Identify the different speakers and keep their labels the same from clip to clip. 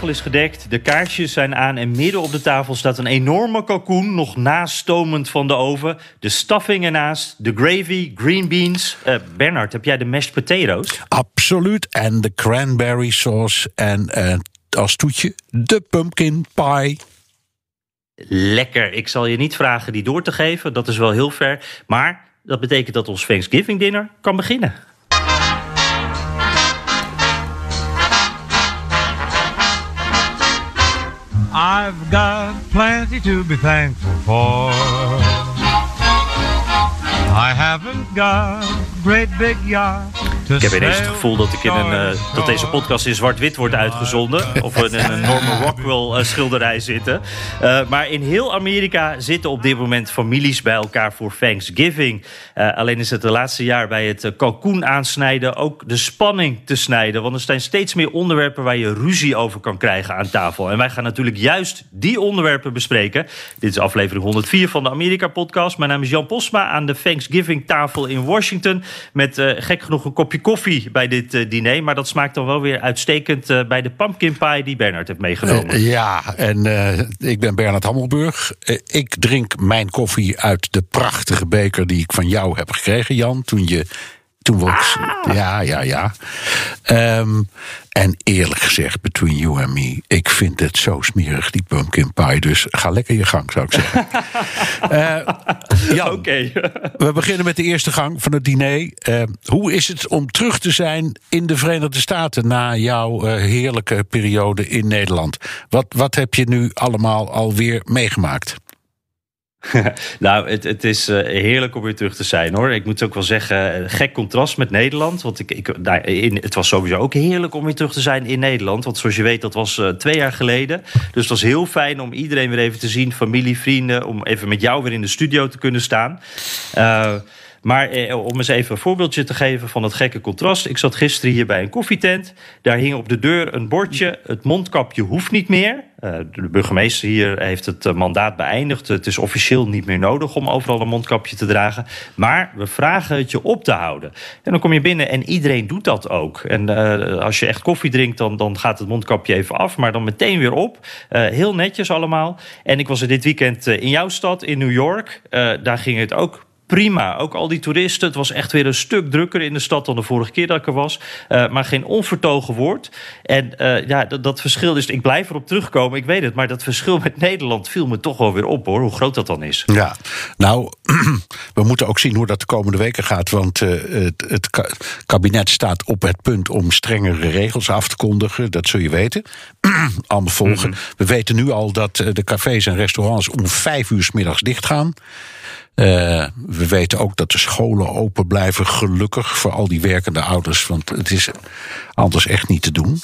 Speaker 1: Tafel is gedekt, de kaarsjes zijn aan en midden op de tafel staat een enorme kalkoen, nog nastomend van de oven. De stuffing ernaast, de gravy, green beans. Uh, Bernard, heb jij de mashed potatoes?
Speaker 2: Absoluut. En de cranberry sauce en uh, als toetje de pumpkin pie.
Speaker 1: Lekker. Ik zal je niet vragen die door te geven, dat is wel heel ver. Maar dat betekent dat ons Thanksgiving dinner kan beginnen.
Speaker 3: I've got plenty to be thankful for. I haven't got great big yacht.
Speaker 1: Ik heb ineens het gevoel dat, ik in een, uh, dat deze podcast in zwart-wit wordt uitgezonden. Of we in een Norman Rockwell uh, schilderij zitten. Uh, maar in heel Amerika zitten op dit moment families bij elkaar voor Thanksgiving. alleen is het de laatste jaar bij het kalkoen aansnijden ook de spanning te snijden. Want er zijn steeds meer onderwerpen waar je ruzie over kan krijgen aan tafel. En wij gaan natuurlijk juist die onderwerpen bespreken. Dit is aflevering 104 van de Amerika-podcast. Mijn naam is Jan Posma aan de Thanksgiving-tafel in Washington. Met gek genoeg een kopje koffie bij dit uh, diner. Maar dat smaakt dan wel weer uitstekend uh, bij de pumpkin pie die Bernard heeft meegenomen.
Speaker 2: Uh, ja, en ik ben Bernard Hammelburg. ik drink mijn koffie uit de prachtige beker die ik van jou heb gekregen, Jan. Toen je. Toen we
Speaker 1: ah.
Speaker 2: Ja, ja, ja. Um, en eerlijk gezegd, between you and me, ik vind het zo smerig, die pumpkin pie. Dus ga lekker je gang, zou ik zeggen. uh, Jan,
Speaker 1: okay.
Speaker 2: we beginnen met de eerste gang van het diner. Uh, hoe is het om terug te zijn in de Verenigde Staten na jouw uh, heerlijke periode in Nederland? Wat, wat heb je nu allemaal alweer meegemaakt?
Speaker 1: nou, het, het is uh, heerlijk om weer terug te zijn hoor. Ik moet ook wel zeggen, gek contrast met Nederland. Want ik, ik, in, het was sowieso ook heerlijk om weer terug te zijn in Nederland. Want zoals je weet, dat was uh, twee jaar geleden. Dus het was heel fijn om iedereen weer even te zien, familie, vrienden. Om even met jou weer in de studio te kunnen staan. Uh, maar eh, om eens even een voorbeeldje te geven van het gekke contrast. Ik zat gisteren hier bij een koffietent. Daar hing op de deur een bordje: het mondkapje hoeft niet meer. Uh, de burgemeester hier heeft het mandaat beëindigd. Het is officieel niet meer nodig om overal een mondkapje te dragen. Maar we vragen het je op te houden. En dan kom je binnen en iedereen doet dat ook. En uh, als je echt koffie drinkt, dan, dan gaat het mondkapje even af. Maar dan meteen weer op. Heel netjes allemaal. En ik was er dit weekend in jouw stad, in New York. daar ging het ook prima. Ook al die toeristen. Het was echt weer een stuk drukker in de stad dan de vorige keer dat ik er was. Uh, maar geen onvertogen woord. En uh, ja, dat, dat verschil is. Ik blijf erop terugkomen, ik weet het. Maar dat verschil met Nederland viel me toch wel weer op hoor. Hoe groot dat dan is.
Speaker 2: Ja, nou, we moeten ook zien hoe dat de komende weken gaat. Want uh, het, het kabinet staat op het punt om strengere regels af te kondigen. Dat zul je weten. Allemaal volgen. Mm -hmm. We weten nu al dat de cafés en restaurants om vijf uur s middags dicht gaan. Uh, we weten ook dat de scholen open blijven, gelukkig voor al die werkende ouders. Want het is anders echt niet te doen.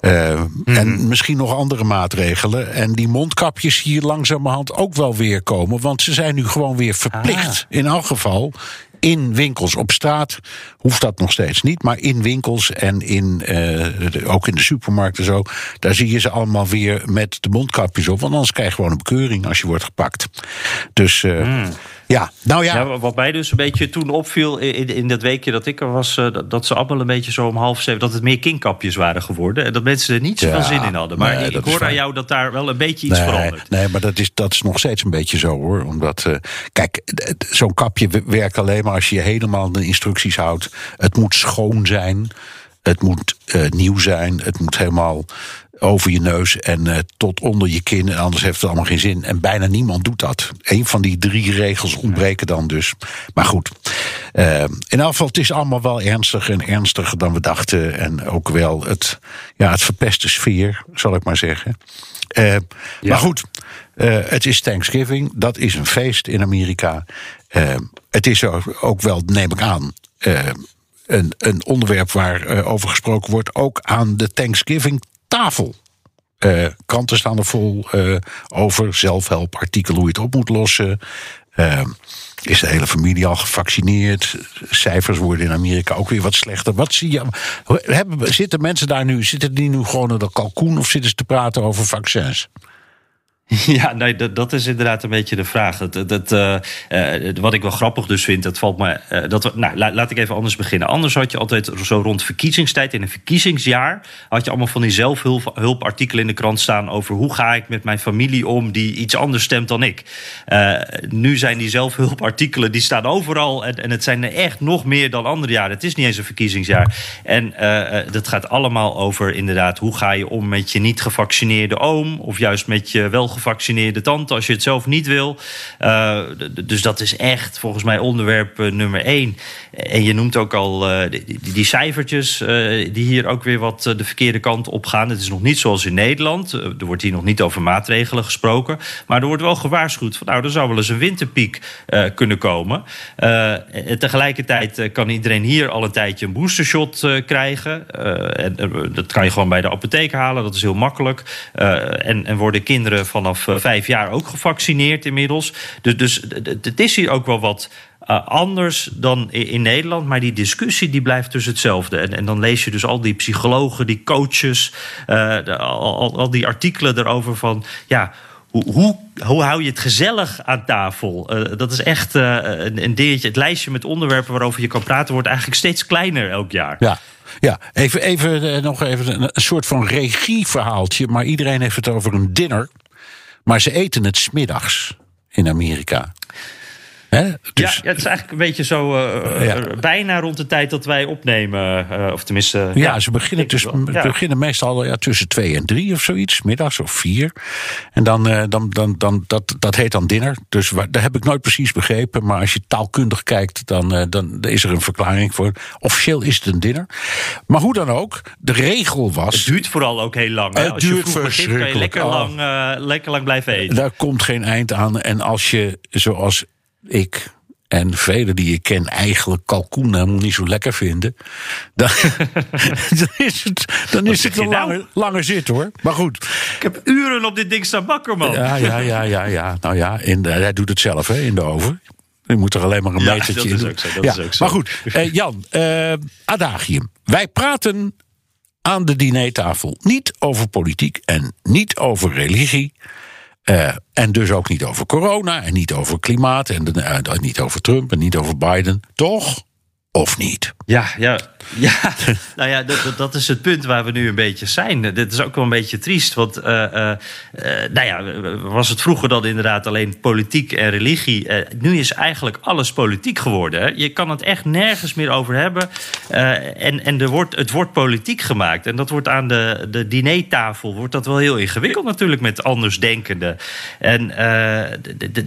Speaker 2: Uh, mm -hmm. En misschien nog andere maatregelen. En die mondkapjes hier langzamerhand ook wel weer komen. Want ze zijn nu gewoon weer verplicht. Ah. In elk geval in winkels op straat hoeft dat nog steeds niet. Maar in winkels en in, uh, ook in de supermarkten zo. Daar zie je ze allemaal weer met de mondkapjes op. Want anders krijg je gewoon een bekeuring als je wordt gepakt. Dus uh. Ja, nou ja.
Speaker 1: ja. Wat mij dus een beetje toen opviel in, in dat weekje dat ik er was. Uh, dat ze allemaal een beetje zo om half zeven. dat het meer kinkapjes waren geworden. En dat mensen er niet zoveel ja, zin in hadden. Maar nee, ik hoor aan jou dat daar wel een beetje iets
Speaker 2: nee,
Speaker 1: verandert.
Speaker 2: Nee, maar dat is, dat is nog steeds een beetje zo hoor. Omdat, kijk, zo'n kapje werkt alleen maar als je je helemaal de instructies houdt. Het moet schoon zijn. Het moet uh, nieuw zijn. Het moet helemaal over je neus en uh, tot onder je kin. En anders heeft het allemaal geen zin. En bijna niemand doet dat. Een van die drie regels ontbreken dan dus. Maar goed. Uh, in geval, het is allemaal wel ernstig en ernstiger dan we dachten. En ook wel het, ja, het verpeste sfeer, zal ik maar zeggen. Uh, ja. Maar goed, Eh, het is Thanksgiving, dat is een feest in Amerika. Eh, het is ook wel, neem ik aan, eh, een, een onderwerp waar eh, over gesproken wordt, ook aan de Thanksgiving-tafel. Eh, kranten staan er vol eh, over, zelfhelpartikelen hoe je het op moet lossen. Eh, is de hele familie al gevaccineerd? Cijfers worden in Amerika ook weer wat slechter. Wat zie je? Hebben, zitten mensen daar nu, zitten die nu gewoon in de kalkoen of zitten ze te praten over vaccins?
Speaker 1: Ja, nee, dat, dat is inderdaad een beetje de vraag. Dat, dat, eh, eh, wat ik wel grappig dus vind, dat valt me. eh, dat nou, la- laat ik even anders beginnen. Anders had je altijd zo rond verkiezingstijd, in een verkiezingsjaar, had je allemaal van die zelfhulpartikelen in de krant staan over hoe ga ik met mijn familie om die iets anders stemt dan ik. Nu zijn die zelfhulpartikelen, die staan overal en, en het zijn er echt nog meer dan andere jaren. Het is niet eens een verkiezingsjaar. En dat gaat allemaal over inderdaad, hoe ga je om met je niet gevaccineerde oom of juist met je wel gevaccineerde tante als je het zelf niet wil. Eh, dus dat is echt volgens mij onderwerp eh, nummer één. En je noemt ook al eh, die, cijfertjes die hier ook weer wat de verkeerde kant op gaan. Het is nog niet zoals in Nederland. Er wordt hier nog niet over maatregelen gesproken. Maar er wordt wel gewaarschuwd van nou, er zou wel eens een winterpiek kunnen komen. En tegelijkertijd kan iedereen hier al een tijdje een boostershot krijgen. En, dat kan je gewoon bij de apotheek halen. Dat is heel makkelijk. En, en worden kinderen eh, vijf jaar ook gevaccineerd inmiddels. Dus, dus het is hier ook wel wat eh, anders dan in Nederland. Maar die discussie die blijft dus hetzelfde. En, en dan lees je dus al die psychologen, die coaches, eh, al, die artikelen erover van ja. Hoe, hoe, hoe hou je het gezellig aan tafel? Dat is echt een, een dingetje. Het lijstje met onderwerpen waarover je kan praten wordt eigenlijk steeds kleiner elk jaar.
Speaker 2: Ja, ja. Even, even nog even een soort van regieverhaaltje. Maar iedereen heeft het over een dinner. Maar ze eten het smiddags in Amerika. Hè? Dus,
Speaker 1: ja, het is eigenlijk een beetje zo eh,
Speaker 2: Ja.
Speaker 1: eh, bijna rond de tijd dat wij opnemen. eh, of tenminste.
Speaker 2: Ja, ze beginnen, dus.
Speaker 1: Ja.
Speaker 2: beginnen meestal ja, tussen twee en drie of zoiets, middags of vier. En dan, eh, dan, dan, dan dat, dat heet dan dinner. Dus waar, daar heb ik nooit precies begrepen. Maar als je taalkundig kijkt, dan, eh, dan is er een verklaring voor. Officieel is het een dinner. Maar hoe dan ook, de regel was.
Speaker 1: Het duurt vooral ook heel lang. Hè?
Speaker 2: Het
Speaker 1: Als je
Speaker 2: duurt
Speaker 1: vroeg begint, kan je lekker,
Speaker 2: Oh.
Speaker 1: lang, eh, lekker lang blijven eten.
Speaker 2: Daar komt geen eind aan. En als je, zoals ik en velen die ik ken, eigenlijk kalkoen helemaal niet zo lekker vinden. Dan, dan is het, dan is het een
Speaker 1: nou?
Speaker 2: lange, zit hoor. Maar goed.
Speaker 1: Ik heb uren op dit ding staan bakken, man.
Speaker 2: Ja, ja, ja, ja, ja. Nou ja, in de- hij doet het zelf hè, in de oven. Je moet er alleen maar een
Speaker 1: Ja,
Speaker 2: metertje in
Speaker 1: zo, dat
Speaker 2: ja,
Speaker 1: is ook zo.
Speaker 2: Maar goed, eh, Jan, eh, adagium. Wij praten aan de dinertafel niet over politiek en niet over religie. Eh, en dus ook niet over corona en niet over klimaat en eh, niet over Trump en niet over Biden. Toch? Of niet?
Speaker 1: Ja, ja, ja. nou ja, dat, dat- is het punt waar we nu een beetje zijn. Dit is ook wel een beetje triest. Want, eh, eh, eh, nou ja, was het vroeger dan inderdaad alleen politiek en religie? Nu is eigenlijk alles politiek geworden. Hè? Je kan het echt nergens meer over hebben. En en er wordt, het wordt politiek gemaakt. En dat wordt aan de, de dinertafel wordt dat wel heel ingewikkeld natuurlijk met andersdenkenden. En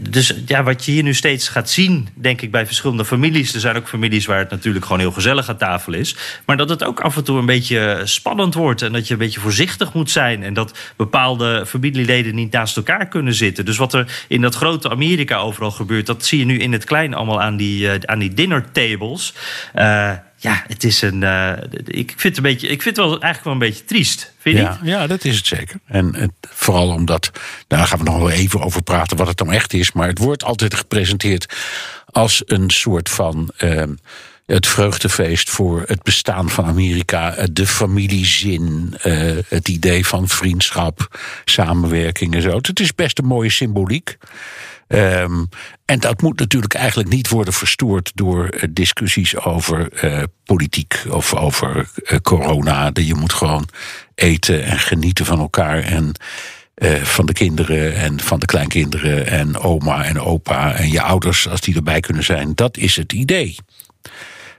Speaker 1: dus ja, wat je hier nu steeds gaat zien, denk ik, bij verschillende families. Er zijn ook families waar het natuurlijk gewoon heel gezellig aan tafel is. Maar dat het ook af en toe een beetje spannend wordt. En dat je een beetje voorzichtig moet zijn. En dat bepaalde familieleden niet naast elkaar kunnen zitten. Dus wat er in dat grote Amerika overal gebeurt, dat zie je nu in het klein allemaal aan die, eh, aan die dinner tables. Eh, ja, het is een. eh, ik vind het een beetje. Ik vind het wel eigenlijk wel een beetje triest. Vind je
Speaker 2: Ja,
Speaker 1: niet?
Speaker 2: ja, dat is het zeker. En het, vooral omdat, nou, daar gaan we nog wel even over praten wat het dan echt is. Maar het wordt altijd gepresenteerd als een soort van ehm, het vreugdefeest voor het bestaan van Amerika, eh, de familiezin, eh, het idee van vriendschap, samenwerking en zo. Het is best een mooie symboliek. Ehm, en dat moet natuurlijk eigenlijk niet worden verstoord door eh, discussies over politiek of over corona. Je moet gewoon eten en genieten van elkaar en van de kinderen en van de kleinkinderen en oma en opa en je ouders als die erbij kunnen zijn. Dat is het idee.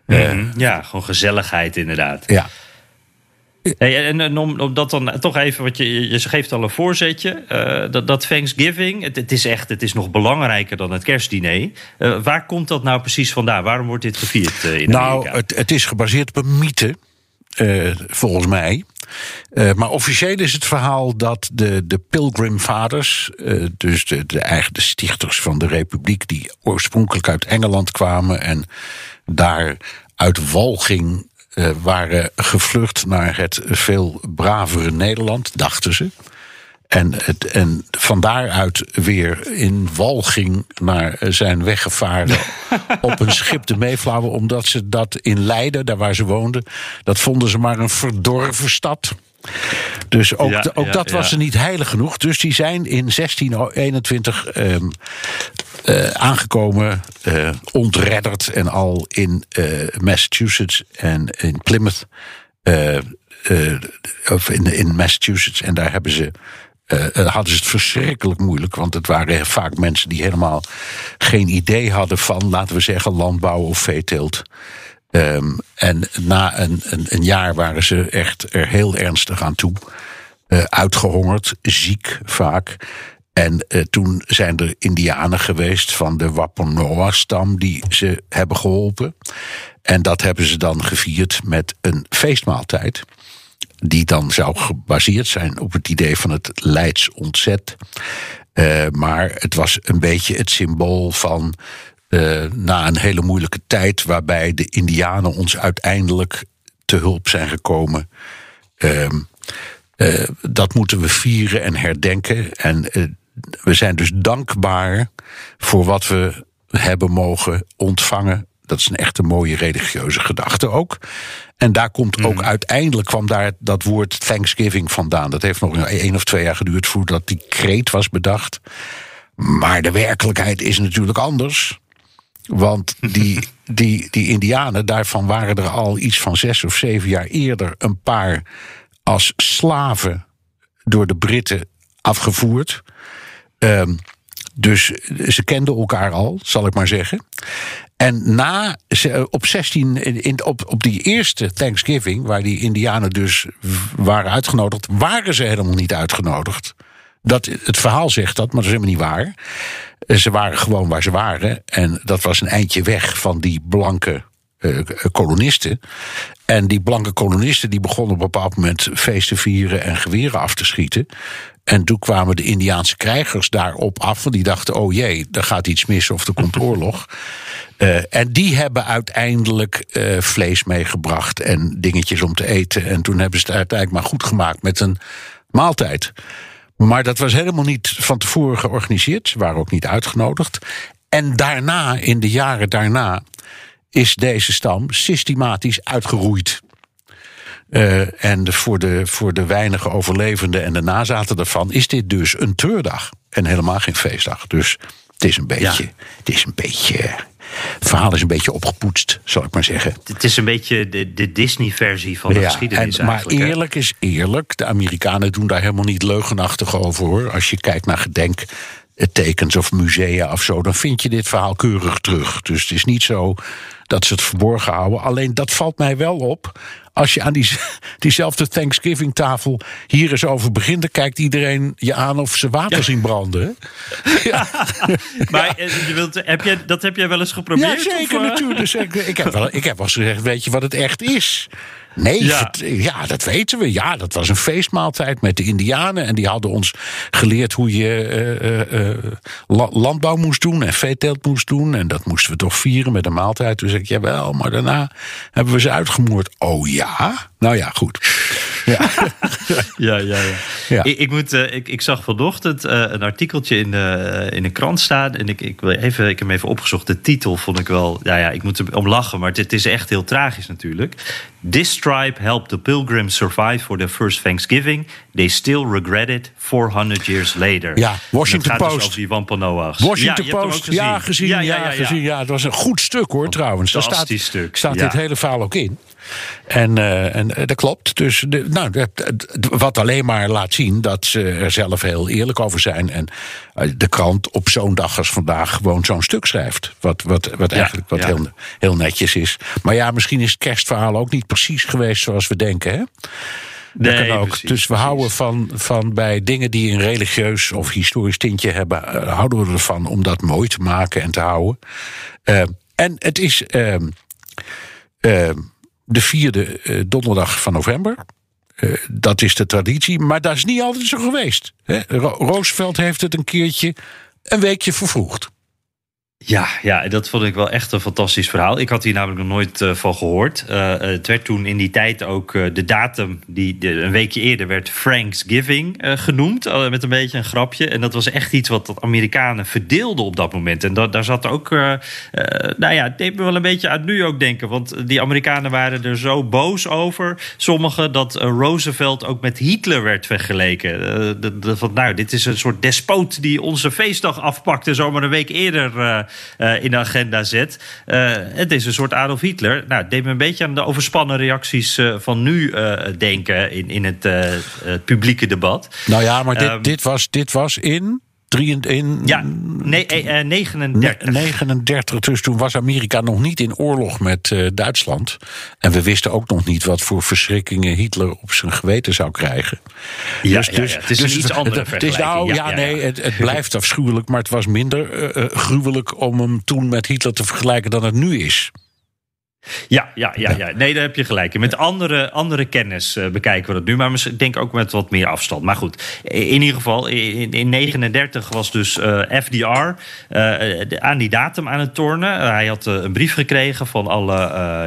Speaker 1: Mhm. Ja, gewoon gezelligheid inderdaad.
Speaker 2: Ja.
Speaker 1: Hey, en, en om, om dat dan toch even, wat je, je geeft al een voorzetje. eh, dat, dat Thanksgiving, het, het is echt, het is nog belangrijker dan het kerstdiner. Eh, waar komt dat nou precies vandaan? Waarom wordt dit gevierd eh, in
Speaker 2: Nou,
Speaker 1: Amerika?
Speaker 2: het, het is gebaseerd op een mythe. volgens mij. Maar officieel is het verhaal dat de, de Pilgrim-vaders, eh, dus de, de eigen de stichters van de Republiek, die oorspronkelijk uit Engeland kwamen en daar uit walging eh, waren gevlucht naar het veel bravere Nederland, dachten ze. En, het, en van daaruit weer in walging naar zijn weggevaren op een schip de Mayflower. Omdat ze dat in Leiden, daar waar ze woonden, dat vonden ze maar een verdorven stad. Dus ook,
Speaker 1: Ja,
Speaker 2: ook
Speaker 1: ja,
Speaker 2: dat was ze niet heilig genoeg. Dus die zijn in 1621 ehm, eh, aangekomen, eh, ontredderd en al in eh, Massachusetts en in Plymouth. of in, in Massachusetts. En daar hebben ze. hadden ze het verschrikkelijk moeilijk. Want het waren vaak mensen die helemaal geen idee hadden van, laten we zeggen, landbouw of veeteelt. Ehm, en na een, een, een jaar waren ze echt er heel ernstig aan toe. Eh, uitgehongerd, ziek vaak. En eh, toen zijn er Indianen geweest van de Wampanoag-stam die ze hebben geholpen. En dat hebben ze dan gevierd met een feestmaaltijd. Die dan zou gebaseerd zijn op het idee van het Leids ontzet. Eh, maar het was een beetje het symbool van. Eh, na een hele moeilijke tijd, waarbij de Indianen ons uiteindelijk te hulp zijn gekomen. Ehm, eh, dat moeten we vieren en herdenken. En eh, we zijn dus dankbaar voor wat we hebben mogen ontvangen. Dat is een echte mooie religieuze gedachte ook. En daar komt ook uiteindelijk kwam daar dat woord Thanksgiving vandaan. Dat heeft nog een één of twee jaar geduurd voordat die kreet was bedacht. Maar de werkelijkheid is natuurlijk anders. Want die, die, die Indianen, daarvan waren er al iets van zes of zeven jaar eerder een paar als slaven door de Britten afgevoerd. Ehm, dus ze kenden elkaar al, zal ik maar zeggen. En na, op 16, in- op, op die eerste Thanksgiving, waar die Indianen dus waren uitgenodigd, waren ze helemaal niet uitgenodigd. Dat, het verhaal zegt dat, maar dat is helemaal niet waar. Eh, Ze waren gewoon waar ze waren. En dat was een eindje weg van die blanke eh, kolonisten. En die blanke kolonisten die begonnen op een bepaald moment feest te vieren en geweren af te schieten. En toen kwamen de Indiaanse krijgers daarop af. Want die dachten: oh jee, er gaat iets mis of er komt oorlog. Eh, en die hebben uiteindelijk vlees meegebracht en dingetjes om te eten. En toen hebben ze het uiteindelijk maar goed gemaakt met een maaltijd. Maar dat was helemaal niet van tevoren georganiseerd. Ze waren ook niet uitgenodigd. En daarna, in de jaren daarna, is deze stam systematisch uitgeroeid. Eh, en voor de, voor de weinige overlevenden en de nazaten daarvan is dit dus een treurdag. En helemaal geen feestdag. Dus het is een beetje. Het is een beetje. Het verhaal is een beetje opgepoetst, zal ik maar zeggen.
Speaker 1: Het is een beetje de, de Disney-versie van de
Speaker 2: Ja,
Speaker 1: geschiedenis
Speaker 2: en- maar
Speaker 1: hè?
Speaker 2: eerlijk is eerlijk. De Amerikanen doen daar helemaal niet leugenachtig over hoor. Als je kijkt naar gedenktekens of musea of zo, dan vind je dit verhaal keurig terug. Dus het is niet zo dat ze het verborgen houden. Alleen dat valt mij wel op. Als je aan die, diezelfde Thanksgiving-tafel hier eens over begint, dan kijkt iedereen je aan of ze water zien branden. hè?
Speaker 1: Maar eh, je wilt, heb jij, dat heb jij wel eens geprobeerd?
Speaker 2: Ja, zeker
Speaker 1: of, eh?
Speaker 2: natuurlijk. Dus ik, ik, heb wel, ik heb wel eens gezegd, weet je wat het echt is? Nee,
Speaker 1: Ja.
Speaker 2: dat weten we. Ja, dat was een feestmaaltijd met de Indianen. En die hadden ons geleerd hoe je eh, eh, eh, la- landbouw moest doen en veeteelt moest doen. En dat moesten we toch vieren met een maaltijd. Toen zei ik, jawel, maar daarna hebben we ze uitgemoord. Oh ja? Nou ja, goed. Ja.
Speaker 1: Ja, ja, ja.
Speaker 2: Ja.
Speaker 1: Ik, ik, moet, eh, ik, ik zag vanochtend eh, een artikeltje in, de, in een krant staan. En ik, ik, wil even, ik heb hem even opgezocht. De titel vond ik wel. Ja, ja, ik moet er om lachen. Maar het, is echt heel tragisch natuurlijk. This tribe helped the pilgrims survive for their first Thanksgiving. They still regret it 400 years later.
Speaker 2: Ja, Washington
Speaker 1: het gaat
Speaker 2: Post.
Speaker 1: Dus over die Wampanoags.
Speaker 2: Washington
Speaker 1: ja, je hebt hem
Speaker 2: Post, ja, gezien. Ja,
Speaker 1: ja, ja, ja.
Speaker 2: gezien. Ja, het was een goed stuk hoor, trouwens. Daar staat,
Speaker 1: stuk,
Speaker 2: staat
Speaker 1: ja.
Speaker 2: dit hele verhaal ook in. En, eh, en eh, dat klopt. Dus de, nou, dat- wat alleen maar laat zien dat ze er zelf heel eerlijk over zijn. En eh, de krant op zo'n dag als vandaag gewoon zo'n stuk schrijft. Wat, wat, wat
Speaker 1: Ja,
Speaker 2: eigenlijk wat
Speaker 1: ja.
Speaker 2: heel, heel netjes is. Maar ja, misschien is het kerstverhaal ook niet precies geweest zoals we denken. Hè? Dat
Speaker 1: Nee,
Speaker 2: kan ook.
Speaker 1: precies,
Speaker 2: dus we
Speaker 1: precies.
Speaker 2: houden van, van bij dingen die een religieus of historisch tintje hebben, houden we ervan om dat mooi te maken en te houden. En het is. ehm, ehm, de vierde eh, donderdag van november. Eh, dat is de traditie, maar dat is niet altijd zo geweest. Hè? Ro- Roosevelt heeft het een keertje een weekje vervroegd.
Speaker 1: Ja, ja, dat vond ik wel echt een fantastisch verhaal. Ik had hier namelijk nog nooit eh, van gehoord. Eh, het werd toen in die tijd ook eh, de datum, die een weekje eerder werd Thanksgiving eh, genoemd. eh, met een beetje een grapje. En dat was echt iets wat de Amerikanen verdeelden op dat moment. En da- daar zat ook, eh, eh, nou ja, het deed me wel een beetje aan nu ook denken. Want die Amerikanen waren er zo boos over. Sommigen dat eh, Roosevelt ook met Hitler werd vergeleken. Eh, van, nou, dit is een soort despoot die onze feestdag afpakt en zomaar een week eerder eh, eh, in de agenda zet. Eh, het is een soort Adolf Hitler. Nou, het deed me een beetje aan de overspannen reacties eh, van nu eh, denken in, in het, eh, het publieke debat.
Speaker 2: Nou ja, maar dit,
Speaker 1: Ehm,
Speaker 2: dit, was, dit was in, drie, in
Speaker 1: Ja, nee, eh, eh, 39.
Speaker 2: 39. Dus toen was Amerika nog niet in oorlog met eh, Duitsland. En we wisten ook nog niet wat voor verschrikkingen Hitler op zijn geweten zou krijgen.
Speaker 1: Ja, ja, ja, het is een iets andere
Speaker 2: het, is nou, ja, nee. Het, het blijft afschuwelijk, maar het was minder eh, gruwelijk om hem toen met Hitler te vergelijken dan het nu is.
Speaker 1: Ja, ja, ja, ja. Nee, daar heb je gelijk. Met andere, andere kennis eh, bekijken we dat nu. Maar ik denk ook met wat meer afstand. Maar goed, in ieder geval, in, in 39 was dus eh, FDR eh, de- aan die datum aan het tornen. Hij had een brief gekregen van alle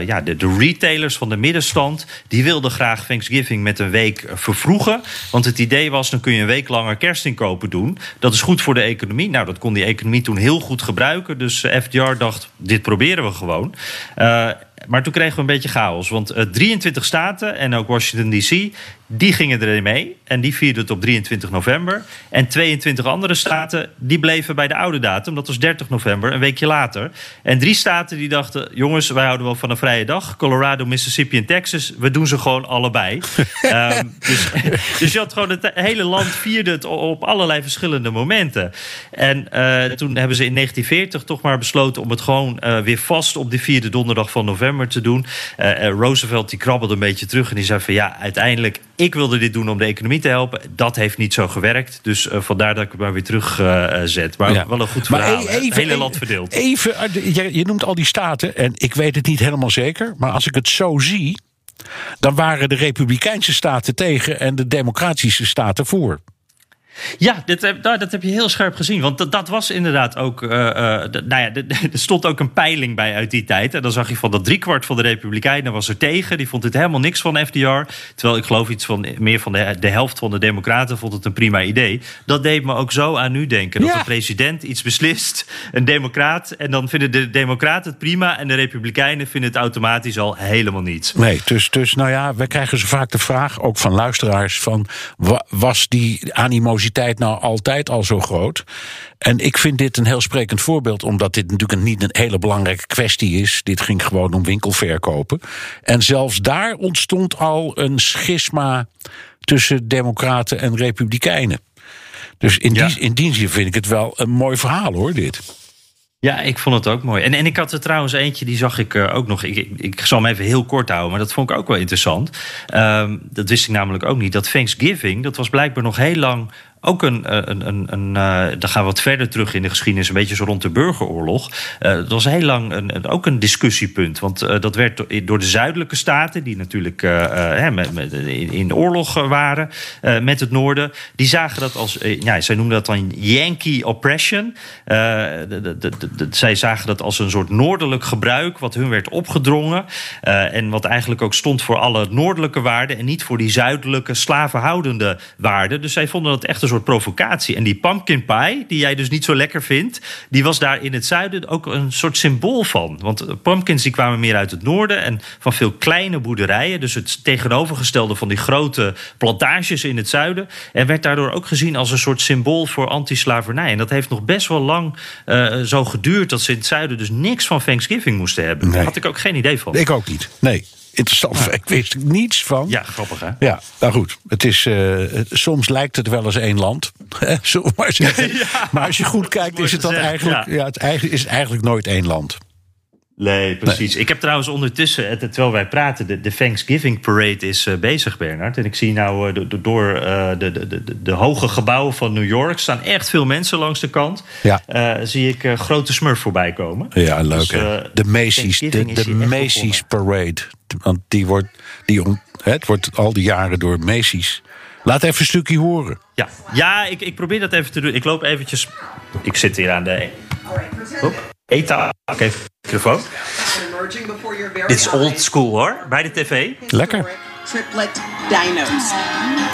Speaker 1: ja, de, de retailers van de middenstand. Die wilden graag Thanksgiving met een week vervroegen. Want het idee was, dan kun je een week langer kerstinkopen doen. Dat is goed voor de economie. Nou, dat kon die economie toen heel goed gebruiken. Dus FDR dacht, dit proberen we gewoon. Eh, maar toen kregen we een beetje chaos. Want eh, 23 staten en ook Washington DC, die gingen erin mee. En die vierden het op 23 november. En 22 andere staten, die bleven bij de oude datum. Dat was 30 november, een weekje later. En drie staten die dachten, jongens, wij houden wel van een vrije dag. Colorado, Mississippi en Texas, we doen ze gewoon allebei. Ehm, dus, dus je had gewoon het hele land vierde het op allerlei verschillende momenten. En eh, toen hebben ze in 1940 toch maar besloten om het gewoon eh, weer vast op die vierde donderdag van november te doen. Eh, Roosevelt die krabbelde een beetje terug en die zei van ja, uiteindelijk, ik wilde dit doen om de economie te helpen. Dat heeft niet zo gewerkt. Dus eh, vandaar dat ik het maar weer terug eh, zet. Maar
Speaker 2: Ja.
Speaker 1: wel een goed verhaal.
Speaker 2: e-
Speaker 1: hè? het hele
Speaker 2: even-
Speaker 1: land verdeeld.
Speaker 2: Even, je, je noemt al die staten, en ik weet het niet helemaal zeker, maar als ik het zo zie, dan waren de Republikeinse staten tegen en de Democratische staten voor.
Speaker 1: Ja, dit, heb- nou, dat heb je heel scherp gezien. Want dat, dat was inderdaad ook. eh, eh, nou ja, er stond ook een peiling bij uit die tijd. En dan zag je van dat driekwart van de Republikeinen was er tegen. Die vond het helemaal niks van FDR. Terwijl ik geloof iets van meer van de, de helft van de Democraten vond het een prima idee. Dat deed me ook zo aan nu denken. Dat
Speaker 2: Ja.
Speaker 1: de president iets beslist, een Democraat. En dan vinden de Democraten het prima. En de Republikeinen vinden het automatisch al helemaal niets.
Speaker 2: Nee, dus, dus nou ja, we krijgen zo vaak de vraag, ook van luisteraars, van wa- was die animositeit nou altijd al zo groot? En ik vind dit een heel sprekend voorbeeld, omdat dit natuurlijk een, niet een hele belangrijke kwestie is. Dit ging gewoon om winkelverkopen. En zelfs daar ontstond al een schisma tussen democraten en republikeinen. Dus in,
Speaker 1: Ja.
Speaker 2: die, in die zin vind ik het wel een mooi verhaal hoor, dit.
Speaker 1: Ja, ik vond het ook mooi. En, en ik had er trouwens eentje, die zag ik eh, ook nog. Ik, ik, ik zal hem even heel kort houden, maar dat vond ik ook wel interessant. Ehm, dat wist ik namelijk ook niet. Dat Thanksgiving, dat was blijkbaar nog heel lang ook een, eh, een, een, een eh, dan gaan we wat verder terug in de geschiedenis, een beetje zo rond de burgeroorlog. Eh dat was heel lang een, een- ook een discussiepunt. Want dat werd do- door de zuidelijke staten, die natuurlijk met, in, oorlog waren met het noorden, die zagen dat als, ja, zij noemden dat dan Yankee oppression. De- zij zagen dat als een soort noordelijk gebruik, wat hun werd opgedrongen. en wat eigenlijk ook stond voor alle noordelijke waarden en niet voor die zuidelijke slavenhoudende waarden. Dus zij vonden dat echt een soort provocatie. En die pumpkin pie, die jij dus niet zo lekker vindt, die was daar in het zuiden ook een soort symbool van. Want eh, pumpkins die kwamen meer uit het noorden en van veel kleine boerderijen. Dus het tegenovergestelde van die grote plantages in het zuiden. En werd daardoor ook gezien als een soort symbool voor anti-slavernij. En dat heeft nog best wel lang eh, zo geduurd dat ze in het zuiden dus niks van Thanksgiving moesten hebben. Daar had ik ook geen idee van.
Speaker 2: Ik ook niet. Nee, interessant. Ik wist er niets van.
Speaker 1: Ja, grappig hè?
Speaker 2: Ja, nou goed. Het is, eh, soms lijkt het wel eens één land. maar zeggen. Maar als je goed kijkt, is het, dan eigenlijk,
Speaker 1: ja.
Speaker 2: het eigen, is het eigenlijk nooit één land.
Speaker 1: Nee, precies. Ik heb trouwens ondertussen, eh, terwijl wij praten, de, de Thanksgiving Parade is eh, bezig, Bernard. En ik zie nou do- do- door de, de, de, de hoge gebouwen van New York staan echt veel mensen langs de kant.
Speaker 2: Ja.
Speaker 1: Zie ik grote smurf voorbij komen.
Speaker 2: Ja, leuk
Speaker 1: Dus,
Speaker 2: hè. De Macy's, de, Macy's Parade. Want die wordt, die om, hè, het wordt al die jaren door Macy's. Laat even een stukje horen.
Speaker 1: Ja, ja ik, ik probeer dat even te doen. Ik loop eventjes... Ik zit hier aan de... Hop. Pak even de microfoon. Dit is old school hoor, bij de tv.
Speaker 2: Lekker.
Speaker 4: Triplet dinos.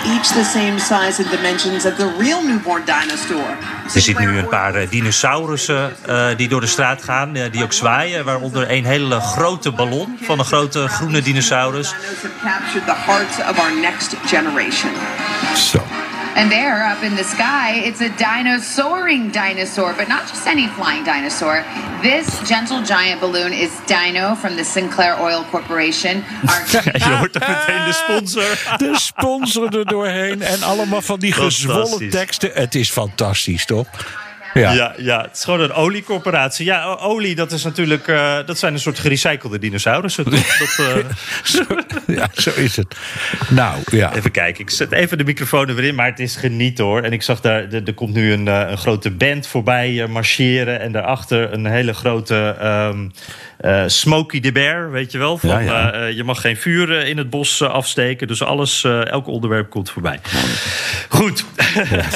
Speaker 4: Each the same size and dimensions of the real newborn dinosaur.
Speaker 1: Je ziet nu een paar eh, dinosaurussen eh, die door de straat gaan, eh, die ook zwaaien. Waaronder een hele grote ballon van een grote groene dinosaurus.
Speaker 2: Zo.
Speaker 5: And there, up in the sky, it's a dinosauring dinosaur, but not just any flying dinosaur. This gentle giant balloon is Dino from the Sinclair Oil Corporation. Our
Speaker 1: Je hoort er meteen de sponsor.
Speaker 2: De sponsor er doorheen en allemaal van die gezwollen teksten. Het is fantastisch, toch? Ja.
Speaker 1: Ja, ja, het is gewoon een oliecorporatie. Ja, olie, dat is natuurlijk, eh, dat zijn een soort gerecyclede dinosaurussen. Dat, eh,
Speaker 2: Zo, ja, zo is het. Nou, ja.
Speaker 1: Even kijken, ik zet even de microfoon er weer in, maar het is genieten hoor. En ik zag daar, er, er komt nu een, eh, een grote band voorbij marcheren. En daarachter een hele grote ehm eh, Smokey the Bear, weet je wel. Van,
Speaker 2: Ja, ja.
Speaker 1: eh, eh, je mag geen vuur in het bos afsteken. Dus alles, elk onderwerp komt voorbij. Goed.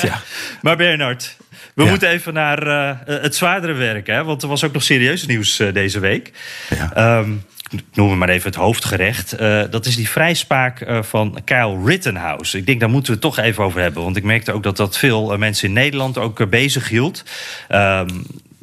Speaker 2: ja.
Speaker 1: maar Bernard, we
Speaker 2: Ja.
Speaker 1: moeten even naar het zwaardere werk. Hè? Want er was ook nog serieus nieuws deze week.
Speaker 2: Ja.
Speaker 1: Het maar even het hoofdgerecht. Dat is die vrijspraak van Kyle Rittenhouse. Ik denk daar moeten we het toch even over hebben. Want ik merkte ook dat dat veel mensen in Nederland ook bezig hield. Ehm,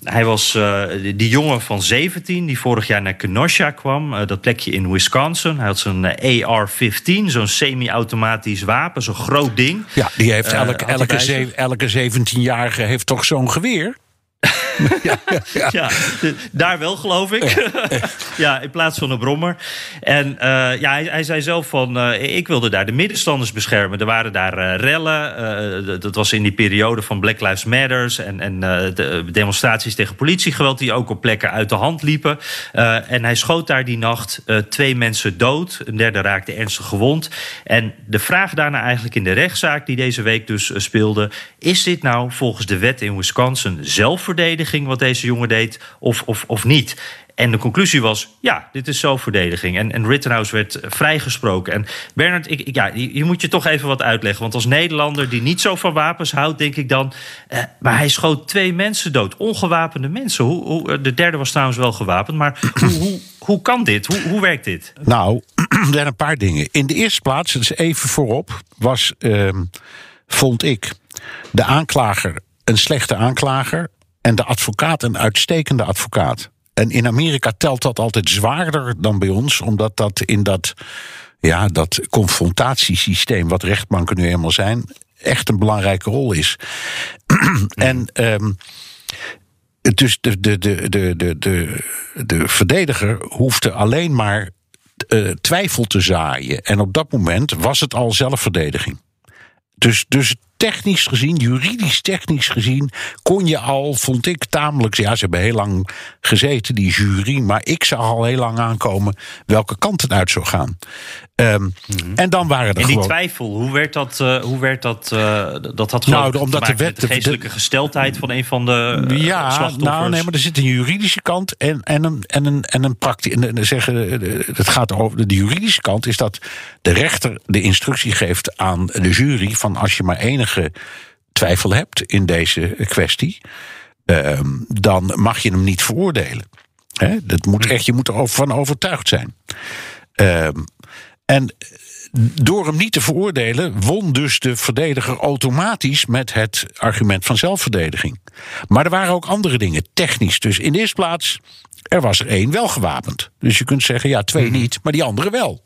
Speaker 1: hij was eh, die, jongen van 17 die vorig jaar naar Kenosha kwam. eh, dat plekje in Wisconsin. Hij had zo'n eh, AR-15, zo'n semi-automatisch wapen, zo'n groot ding.
Speaker 2: Ja, die heeft elke, elke, elke 17-jarige heeft toch zo'n geweer? ja, ja, ja.
Speaker 1: Ja, de- daar wel, geloof ik. ja, in plaats van een brommer. En eh, ja, hij, hij zei zelf van... eh, ik wilde daar de middenstanders beschermen. Er waren daar eh, rellen. dat was in die periode van Black Lives Matters... en, en de demonstraties tegen politiegeweld... die ook op plekken uit de hand liepen. En hij schoot daar die nacht twee mensen dood. Een derde raakte ernstig gewond. En de vraag daarna eigenlijk in de rechtszaak... die deze week dus speelde... is dit nou volgens de wet in Wisconsin zelfverdediging... wat deze jongen deed, of, of, of niet? En de conclusie was, ja, dit is zelfverdediging. En, en Rittenhouse werd eh, vrijgesproken. En Bernard, ik, ik- ja, je, moet je toch even wat uitleggen. Want als Nederlander die niet zo van wapens houdt, denk ik dan... Eh, maar hij schoot twee mensen dood, ongewapende mensen. Hoe, hoe, eh, de derde was trouwens wel gewapend. Maar hoe, hoe, hoe kan dit? Hoe, hoe werkt dit?
Speaker 2: Nou, er zijn een paar dingen. In de eerste plaats, dus even voorop, was, ehm, vond ik, de aanklager een slechte aanklager en de advocaat een uitstekende advocaat. En in Amerika telt dat altijd zwaarder dan bij ons, omdat dat in dat, ja, dat confrontatiesysteem, wat rechtbanken nu eenmaal zijn, echt een belangrijke rol is. en dus de, de, de, de, de, de, de verdediger hoefde alleen maar eh, twijfel te zaaien. En op dat moment was het al zelfverdediging. Dus, dus technisch gezien, juridisch technisch gezien, kon je al, vond ik tamelijk. Ja, ze hebben heel lang gezeten, die jury. Maar ik zag al heel lang aankomen welke kant het uit zou gaan. Ehm, En dan waren er
Speaker 1: En die
Speaker 2: gewoon.
Speaker 1: twijfel, hoe werd dat? eh, hoe werd dat, eh, dat had
Speaker 2: Nou, omdat de wet-
Speaker 1: de
Speaker 2: de-
Speaker 1: geestelijke gesteldheid van een van de eh,
Speaker 2: Ja,
Speaker 1: slachtoffers.
Speaker 2: nou nee, maar er zit een juridische kant en, en een, en een, en een zeggen, het gaat over de juridische kant is dat de rechter de instructie geeft aan de jury van als je maar enige twijfel hebt in deze kwestie, ehm, dan mag je hem niet veroordelen. Hè, dat moet echt, je moet ervan overtuigd zijn. Ehm, en door hem niet te veroordelen, won dus de verdediger automatisch met het argument van zelfverdediging. Maar er waren ook andere dingen, technisch. Dus in de eerste plaats, er was er één wel gewapend. Dus je kunt zeggen, ja, twee niet, maar die andere wel.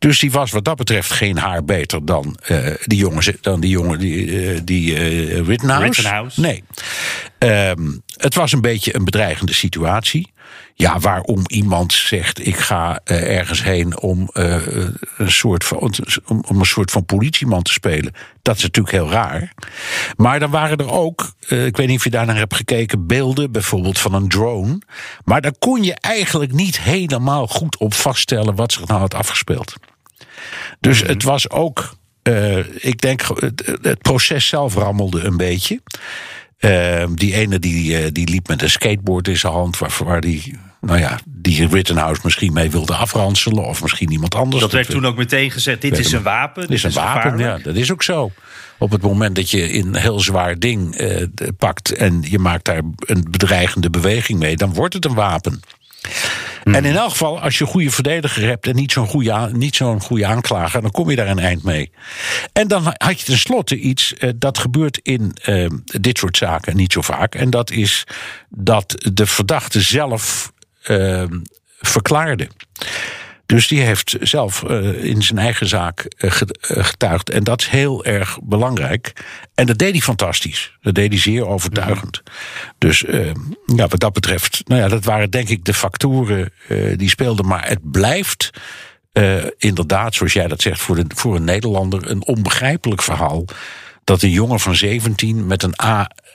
Speaker 2: Dus die was wat dat betreft geen haar beter dan eh, die jongen, dan die, jongen die, eh, die eh, Rittenhouse.
Speaker 1: Rittenhouse.
Speaker 2: Nee. Ehm, het was een beetje een bedreigende situatie. Ja, waarom iemand zegt: ik ga ergens heen om, een soort van, om, om een soort van politieman te spelen. Dat is natuurlijk heel raar. Maar dan waren er ook, ik weet niet of je daar naar hebt gekeken, beelden bijvoorbeeld van een drone. Maar daar kon je eigenlijk niet helemaal goed op vaststellen wat zich nou had afgespeeld. Dus het was ook, eh, ik denk, het, het proces zelf rammelde een beetje. Ehm, die ene die, eh, die liep met een skateboard in zijn hand, waar, waar die, nou ja, die Rittenhouse misschien mee wilde afranselen, of misschien iemand anders.
Speaker 1: Dat werd toen ook meteen gezegd: dit is een wapen.
Speaker 2: Dit is een wapen, ja, dat is ook zo. Op het moment dat je een heel zwaar ding eh, pakt en je maakt daar een bedreigende beweging mee, dan wordt het een wapen. En in elk geval, als je een goede verdediger hebt en niet zo'n goede, niet zo'n goede aanklager, dan kom je daar een eind mee. En dan had je tenslotte iets, eh, dat gebeurt in eh, dit soort zaken niet zo vaak. En dat is dat de verdachte zelf eh, verklaarde. Dus die heeft zelf eh, in zijn eigen zaak eh, eh, getuigd. En dat is heel erg belangrijk. En dat deed hij fantastisch. Dat deed hij zeer overtuigend. Dus ja, wat dat betreft, nou ja, dat waren denk ik de factoren die speelden. Maar het blijft inderdaad, zoals jij dat zegt, voor, de, voor een Nederlander een onbegrijpelijk verhaal. Dat een jongen van 17 met een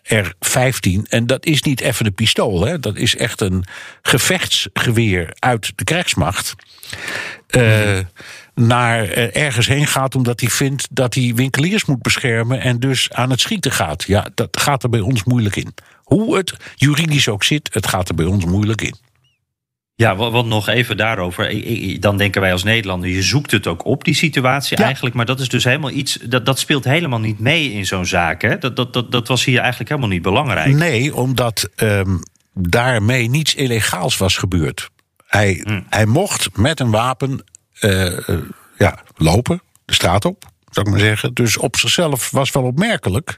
Speaker 2: AR-15, en dat is niet even een pistool, hè, dat is echt een gevechtsgeweer uit de krijgsmacht. eh, naar eh, ergens heen gaat omdat hij vindt dat hij winkeliers moet beschermen en dus aan het schieten gaat. Ja, dat gaat er bij ons moeilijk in. Hoe het juridisch ook zit, het gaat er bij ons moeilijk in.
Speaker 1: Ja, wa- want nog even daarover. Dan denken wij als Nederlander, je zoekt het ook op, die situatie
Speaker 2: Ja.
Speaker 1: eigenlijk. Maar dat is dus helemaal iets, dat, dat speelt helemaal niet mee in zo'n zaak. Hè? Dat, dat, dat, dat was hier eigenlijk helemaal niet belangrijk.
Speaker 2: Nee, omdat ehm, daarmee niets illegaals was gebeurd. Hij,
Speaker 1: Hmm.
Speaker 2: hij mocht met een wapen eh, eh, ja, lopen, de straat op, zou ik maar zeggen. Dus op zichzelf was wel opmerkelijk.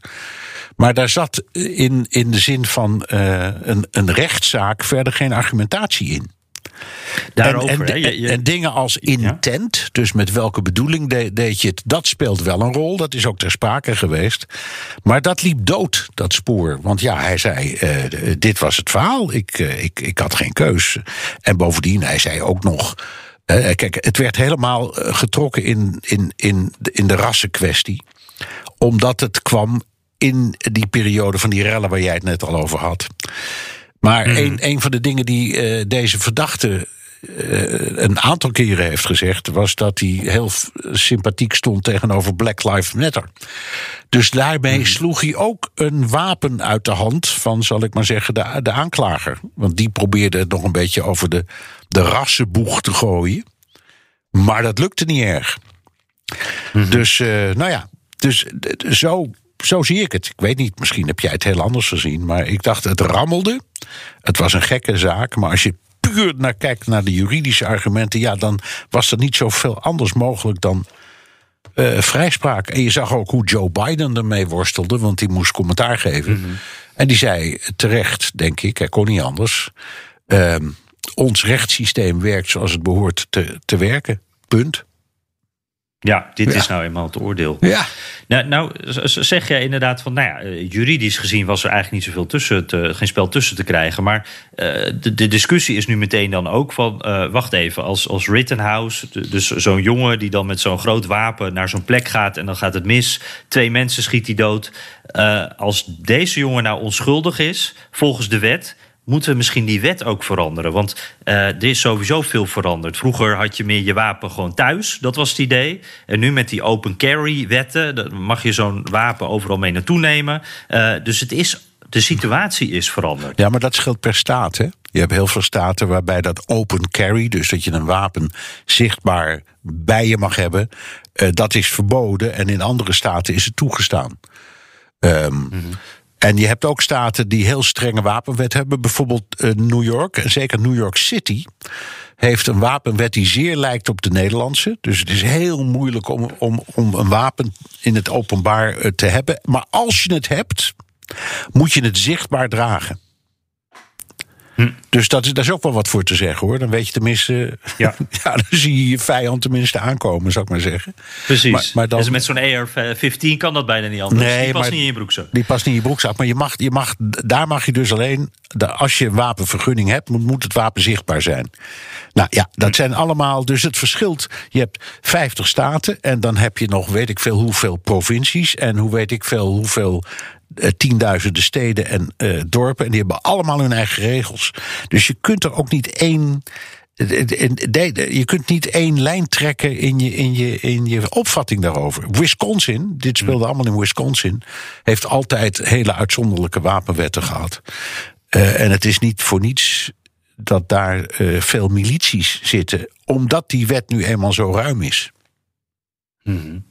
Speaker 2: Maar daar zat in, in de zin van eh, een, een rechtszaak verder geen argumentatie in.
Speaker 1: Daarover,
Speaker 2: en, en,
Speaker 1: hè? Je- je-
Speaker 2: en dingen als intent, dus met welke bedoeling de- deed je het, dat speelt wel een rol. Dat is ook ter sprake geweest. Maar dat liep dood, dat spoor. Want ja, hij zei: eh, dit was het verhaal. Ik, eh, ik, ik had geen keus. En bovendien, hij zei ook nog. eh, kijk, het werd helemaal getrokken in, in, in, de- in de rassenkwestie. Omdat het kwam in die periode van die rellen waar jij het net al over had. Maar een, een van de dingen die eh, deze verdachte eh, een aantal keren heeft gezegd, was dat hij heel sympathiek stond tegenover Black Lives Matter. Dus daarmee sloeg hij ook een wapen uit de hand van, zal ik maar zeggen, de, de aanklager. Want die probeerde het nog een beetje over de, de rassenboeg te gooien. Maar dat lukte niet erg. Dus, eh, nou ja, dus zo, zo zie ik het. Ik weet niet, misschien heb jij het heel anders gezien. Maar ik dacht, het rammelde. Het was een gekke zaak. Maar als je puur naar kijkt naar de juridische argumenten... ja, dan was er niet zoveel anders mogelijk dan eh, vrijspraak. En je zag ook hoe Joe Biden ermee worstelde... want die moest commentaar geven. En die zei terecht, denk ik, hij kon niet anders... ehm, ons rechtssysteem werkt zoals het behoort te, te werken. Punt.
Speaker 1: Ja, dit
Speaker 2: Ja.
Speaker 1: is nou eenmaal het oordeel.
Speaker 2: Ja.
Speaker 1: Nou, nou zeg jij inderdaad van, nou ja, eh, juridisch gezien was er eigenlijk niet zoveel tussen, te, geen spel tussen te krijgen. Maar eh, de, de discussie is nu meteen dan ook van, eh, wacht even, als, als Rittenhouse, dus zo'n jongen die dan met zo'n groot wapen naar zo'n plek gaat en dan gaat het mis, twee mensen schiet hij dood. Als deze jongen nou onschuldig is, volgens de wet, moeten we misschien die wet ook veranderen. Want eh, er is sowieso veel veranderd. Vroeger had je meer je wapen gewoon thuis, dat was het idee. En nu met die open carry wetten, dan mag je zo'n wapen overal mee naartoe nemen. Eh, dus het is, de situatie is veranderd.
Speaker 2: Ja, maar dat scheelt per staat. Hè? Je hebt heel veel staten waarbij dat open carry, dus dat je een wapen zichtbaar bij je mag hebben, eh, dat is verboden. En in andere staten is het toegestaan. Ehm, En je hebt ook staten die heel strenge wapenwet hebben. Bijvoorbeeld eh, New York, en zeker New York City, heeft een wapenwet die zeer lijkt op de Nederlandse. Dus het is heel moeilijk om, om, om een wapen in het openbaar eh, te hebben. Maar als je het hebt, moet je het zichtbaar dragen. Dus dat is, daar is ook wel wat voor te zeggen hoor. Dan weet je tenminste.
Speaker 1: Ja.
Speaker 2: ja, dan zie je je vijand tenminste aankomen, zou ik maar zeggen.
Speaker 1: Precies.
Speaker 2: Maar- maar dan-
Speaker 1: Dus met zo'n AR-15 kan dat bijna niet anders.
Speaker 2: Nee,
Speaker 1: Die past
Speaker 2: maar-
Speaker 1: niet in je broekzak.
Speaker 2: Die past niet in je broekzak. Maar je mag, je mag, daar mag je dus alleen. Als je een wapenvergunning hebt, moet, moet het wapen zichtbaar zijn. Nou ja, dat zijn allemaal. Dus het verschilt. Je hebt 50 staten. En dan heb je nog weet ik veel hoeveel provincies. En hoe weet ik veel hoeveel. Eh, tienduizenden steden en eh, dorpen. En die hebben allemaal hun eigen regels. Dus je kunt er ook niet één Je kunt niet één lijn trekken in je, in je, in je opvatting daarover. Wisconsin, dit speelde allemaal in Wisconsin, heeft altijd hele uitzonderlijke wapenwetten gehad. Uh, en het is niet voor niets dat daar uh, veel milities zitten, omdat die wet nu eenmaal zo ruim is.
Speaker 1: Mm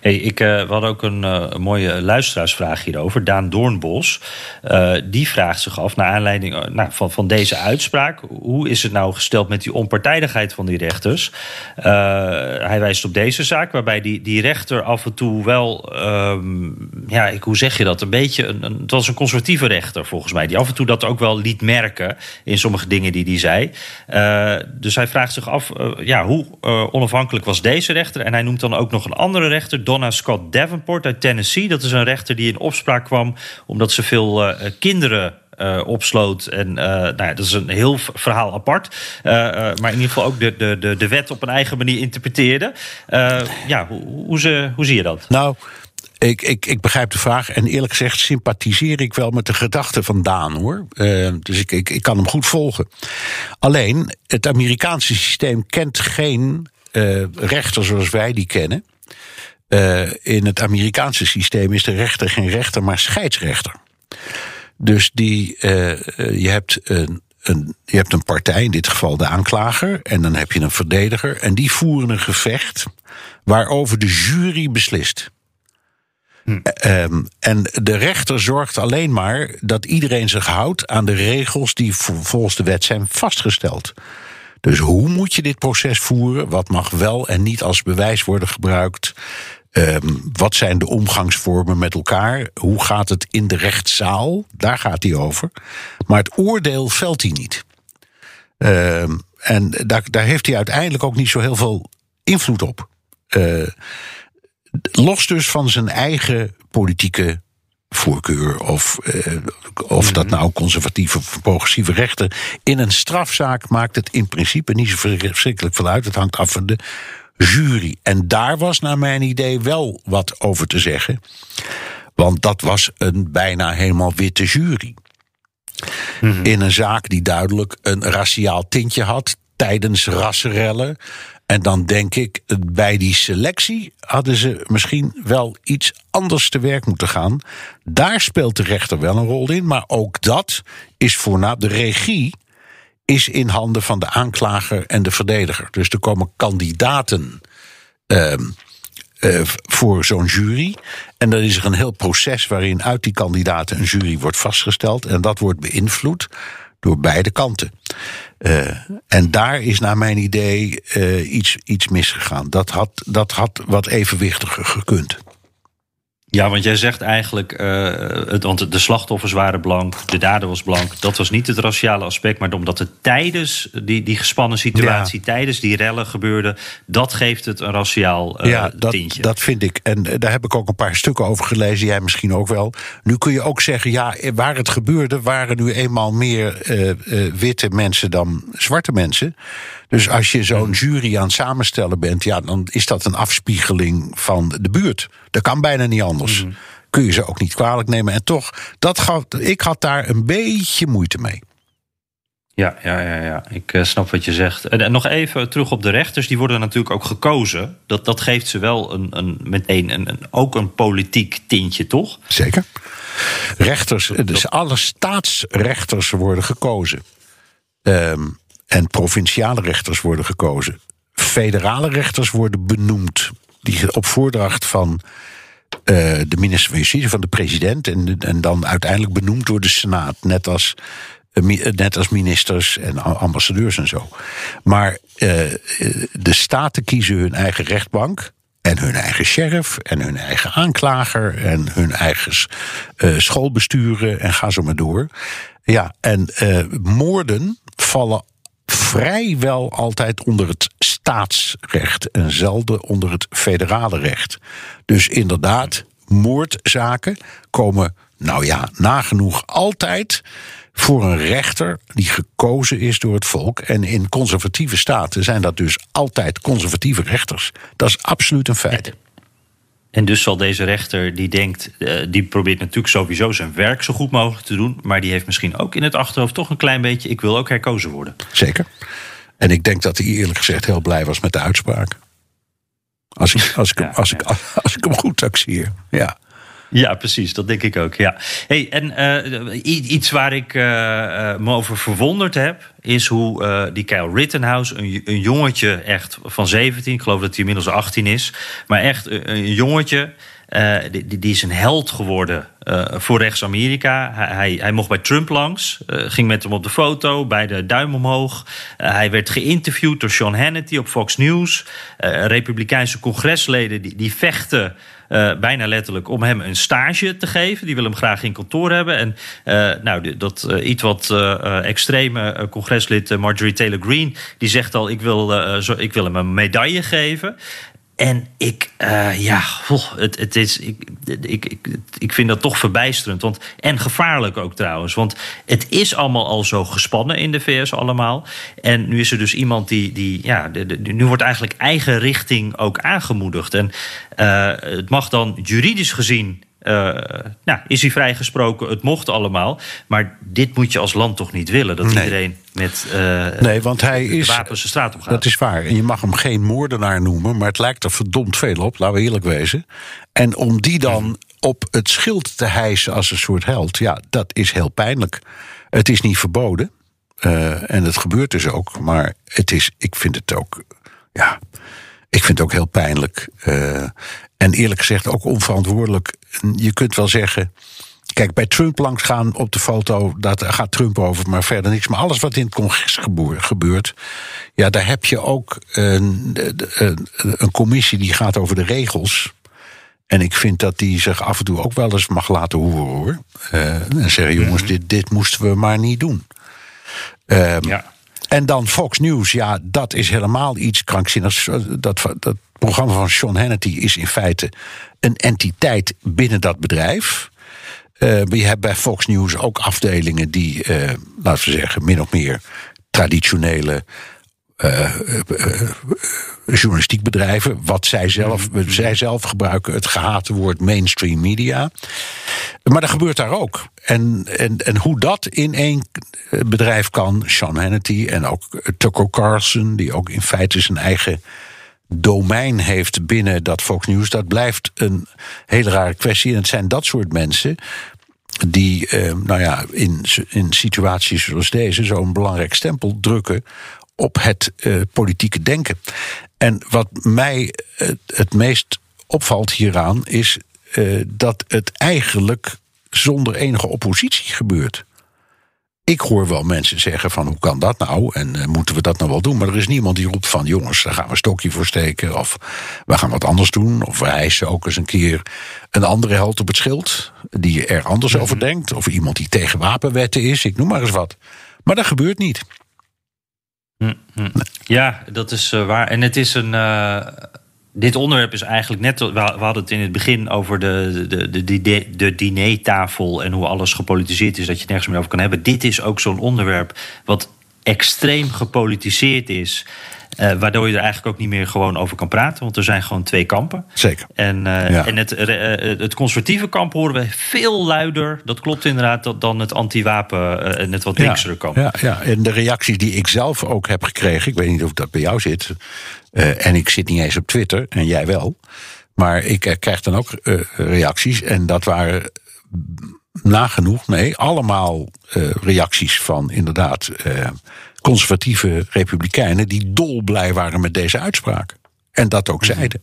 Speaker 1: Hey, ik, we hadden ook een, uh, een, mooie luisteraarsvraag hierover. Daan Doornbos. Uh, die vraagt zich af, naar aanleiding nou, van, van deze uitspraak... hoe is het nou gesteld met die onpartijdigheid van die rechters? hij wijst op deze zaak, waarbij die, die rechter af en toe wel... Um, ja, ik, hoe zeg je dat? Een beetje, een, het was een conservatieve rechter volgens mij... die af en toe dat ook wel liet merken in sommige dingen die hij zei. dus hij vraagt zich af, ja, hoe onafhankelijk was deze rechter? En hij noemt dan ook nog een andere rechter rechter Donna Scott Davenport uit Tennessee. Dat is een rechter die in opspraak kwam omdat ze veel uh, kinderen uh, opsloot. En uh, nou ja, dat is een heel verhaal apart. Maar in ieder geval ook de, de, de, de wet op een eigen manier interpreteerde. ja, hoe, hoe, ze, hoe zie je dat?
Speaker 2: Nou. Ik, ik, ik begrijp de vraag en eerlijk gezegd sympathiseer ik wel met de gedachten van Daan hoor. dus ik, ik, ik kan hem goed volgen. Alleen, het Amerikaanse systeem kent geen rechter zoals wij die kennen. Uh, in het Amerikaanse systeem is de rechter geen rechter, maar scheidsrechter. Dus die, uh, je, hebt een, een, je hebt een partij, in dit geval de aanklager, en dan heb je een verdediger, en die voeren een gevecht waarover de jury beslist. Hm. Um, en de rechter zorgt alleen maar dat iedereen zich houdt aan de regels die volgens de wet zijn vastgesteld. Dus hoe moet je dit proces voeren? Wat mag wel en niet als bewijs worden gebruikt? Um, wat zijn de omgangsvormen met elkaar? Hoe gaat het in de rechtszaal? Daar gaat hij over. Maar het oordeel velt hij niet. Um, en daar, daar heeft hij uiteindelijk ook niet zo heel veel invloed op. Uh, los dus van zijn eigen politieke voorkeur. Of, uh, of dat mhm. nou conservatieve of progressieve rechten. In een strafzaak maakt het in principe niet zo verschrikkelijk veel uit. Het hangt af van de jury. En daar was naar mijn idee wel wat over te zeggen. Want dat was een bijna helemaal witte jury. Mhm. In een zaak die duidelijk een raciaal tintje had tijdens rassenrellen. En dan denk ik, bij die selectie hadden ze misschien wel iets anders te werk moeten gaan. Daar speelt de rechter wel een rol in, maar ook dat is voornaam de regie is in handen van de aanklager en de verdediger. Dus er komen kandidaten uh, uh, voor zo'n jury. En dan is er een heel proces waarin uit die kandidaten een jury wordt vastgesteld. En dat wordt beïnvloed door beide kanten. Uh, en daar is naar mijn idee uh, iets, iets misgegaan. Dat had, dat had wat evenwichtiger gekund.
Speaker 1: Ja, want jij zegt eigenlijk, uh, het, want de slachtoffers waren blank, de dader was blank. Dat was niet het raciale aspect, maar omdat het tijdens die, die gespannen situatie, tijdens die rellen gebeurde, dat geeft het een raciaal uh,
Speaker 2: ja, dat,
Speaker 1: tintje.
Speaker 2: dat vind ik. En eh, daar heb ik ook een paar stukken over gelezen, jij misschien ook wel. Nu kun je ook zeggen, ja, waar het gebeurde, waren nu eenmaal meer uh, witte mensen dan zwarte mensen. Dus als je zo'n jury aan het samenstellen bent, ja, dan is dat een afspiegeling van de buurt. Dat kan bijna niet anders. Mm. Kun je ze ook niet kwalijk nemen. En toch, dat gaf, ik had daar een beetje moeite mee.
Speaker 1: Ja, ja, ja, ja. ik uh, snap wat je zegt. En, en, nog even terug op de rechters. Die worden natuurlijk ook gekozen. Dat, dat geeft ze wel een, een, meteen een, een, ook een politiek tintje, toch?
Speaker 2: Zeker. Rechters, dus alle staatsrechters worden gekozen. Um, en provinciale rechters worden gekozen. Federale rechters worden benoemd. Die op voordracht van uh, de minister van Justitie, van de president. En, en dan uiteindelijk benoemd door de Senaat. Net als, uh, net als ministers en ambassadeurs en zo. Maar de staten kiezen hun eigen rechtbank. En hun eigen sheriff, en hun eigen aanklager, en hun eigen schoolbesturen, en ga zo maar door. Ja, en moorden vallen vrijwel altijd onder het staatsrecht en zelden onder het federale recht. Dus inderdaad, moordzaken komen, nou ja, nagenoeg altijd voor een rechter die gekozen is door het volk. En in conservatieve staten zijn dat dus altijd conservatieve rechters. Dat is absoluut een feit.
Speaker 1: En dus zal deze rechter, die denkt, uh, die probeert natuurlijk sowieso zijn werk zo goed mogelijk te doen. Maar die heeft misschien ook in het achterhoofd toch een klein beetje: ik wil ook herkozen worden.
Speaker 2: Zeker. En ik denk dat hij eerlijk gezegd heel blij was met de uitspraak. Als ik, als ik, hem,
Speaker 1: Ja,
Speaker 2: als ik, als ik hem goed taxeer. Ja.
Speaker 1: Ja, precies. Dat denk ik ook. Ja. Hey, en eh, iets waar ik eh, eh, me over verwonderd heb, is hoe die Kyle Rittenhouse, een, een jongetje echt van 17, ik geloof dat hij inmiddels 18 is, maar echt een, een jongetje. Eh, die, die- is een held geworden eh, voor rechts-Amerika. Hij, hij, mocht bij Trump langs, eh, ging met hem op de foto, bij de duim omhoog. Hij werd geïnterviewd door Sean Hannity op Fox News. Republikeinse congresleden die, die vechten bijna letterlijk om hem een stage te geven. Die willen hem graag in kantoor hebben. En nou, dat iets wat extreme congreslid Marjorie Taylor Greene... die zegt al, ik wil, zo, ik wil hem een medaille geven... En ik, eh, ja, het, het is, ik, ik, ik, ik vind dat toch verbijsterend. Want, en gevaarlijk ook trouwens. Want het is allemaal al zo gespannen in de VS allemaal. En nu is er dus iemand die, die ja, nu wordt eigenlijk eigen richting ook aangemoedigd. En eh, het mag dan juridisch gezien nou, is hij vrijgesproken, het mocht allemaal. Maar dit moet je als land toch niet willen? Dat
Speaker 2: Nee.
Speaker 1: iedereen met eh,
Speaker 2: Nee, want hij is.
Speaker 1: wapens de straat op gaat.
Speaker 2: Dat is waar. En je mag hem geen moordenaar noemen, maar het lijkt er verdomd veel op, laten we eerlijk wezen. En om die dan op het schild te hijsen als een soort held, ja, dat is heel pijnlijk. Het is niet verboden. eh, en het gebeurt dus ook. Maar het is, ik vind het ook, ja, ik vind het ook heel pijnlijk. eh, en eerlijk gezegd ook onverantwoordelijk. Je kunt wel zeggen. Kijk, bij Trump langs gaan op de foto, daar gaat Trump over, maar verder niks. Maar alles wat in het congres gebeurt, ja, daar heb je ook een, een, een commissie die gaat over de regels. En ik vind dat die zich af en toe ook wel eens mag laten horen hoor. Eh, en zeggen, jongens, dit, dit moesten we maar niet doen. Ehm,
Speaker 1: Ja.
Speaker 2: En dan Fox News, ja, dat is helemaal iets krankzinnigs. Dat, dat programma van Sean Hannity is in feite een entiteit binnen dat bedrijf. Eh, maar je hebt bij Fox News ook afdelingen die, eh, laten we zeggen, min of meer traditionele eh, journalistiek bedrijven. Wat zij zelf, zij zelf gebruiken het gehate woord mainstream media. Maar dat gebeurt daar ook. En, en, en hoe dat in één bedrijf kan, Sean Hannity en ook Tucker Carlson, die ook in feite zijn eigen domein heeft binnen dat Fox News, dat blijft een hele rare kwestie. En het zijn dat soort mensen die, eh, nou ja, in, in situaties zoals deze zo'n belangrijk stempel drukken op het eh, politieke denken. En wat mij eh, het meest opvalt hieraan is eh, dat het eigenlijk zonder enige oppositie gebeurt. Ik hoor wel mensen zeggen van hoe kan dat nou en moeten we dat nou wel doen? Maar er is niemand die roept van jongens, daar gaan we een stokje voor steken of we gaan wat anders doen. Of we hijsen ook eens een keer een andere held op het schild die er anders over denkt. Of iemand die tegen wapenwetten is, ik noem maar eens wat. Maar dat gebeurt niet.
Speaker 1: Ja, dat is eh, waar. En het is een. eh, dit onderwerp is eigenlijk net. We hadden het in het begin over de, de, de, de, de, de dinertafel. en hoe alles gepolitiseerd is, dat je het nergens meer over kan hebben. Dit is ook zo'n onderwerp. wat extreem gepolitiseerd is. Eh, waardoor je er eigenlijk ook niet meer gewoon over kan praten. Want er zijn gewoon twee kampen.
Speaker 2: Zeker.
Speaker 1: En, eh,
Speaker 2: Ja.
Speaker 1: en het, eh, het conservatieve kamp horen we veel luider. Dat klopt inderdaad. dan het anti-wapen en het wat linksere kamp.
Speaker 2: Ja, ja, en de reacties die ik zelf ook heb gekregen, ik weet niet of dat bij jou zit, en ik zit niet eens op Twitter, en jij wel, maar ik krijg dan ook reacties, en dat waren nagenoeg, nee, allemaal eh, reacties van inderdaad eh, conservatieve republikeinen die dolblij waren met deze uitspraak. En dat ook zeiden.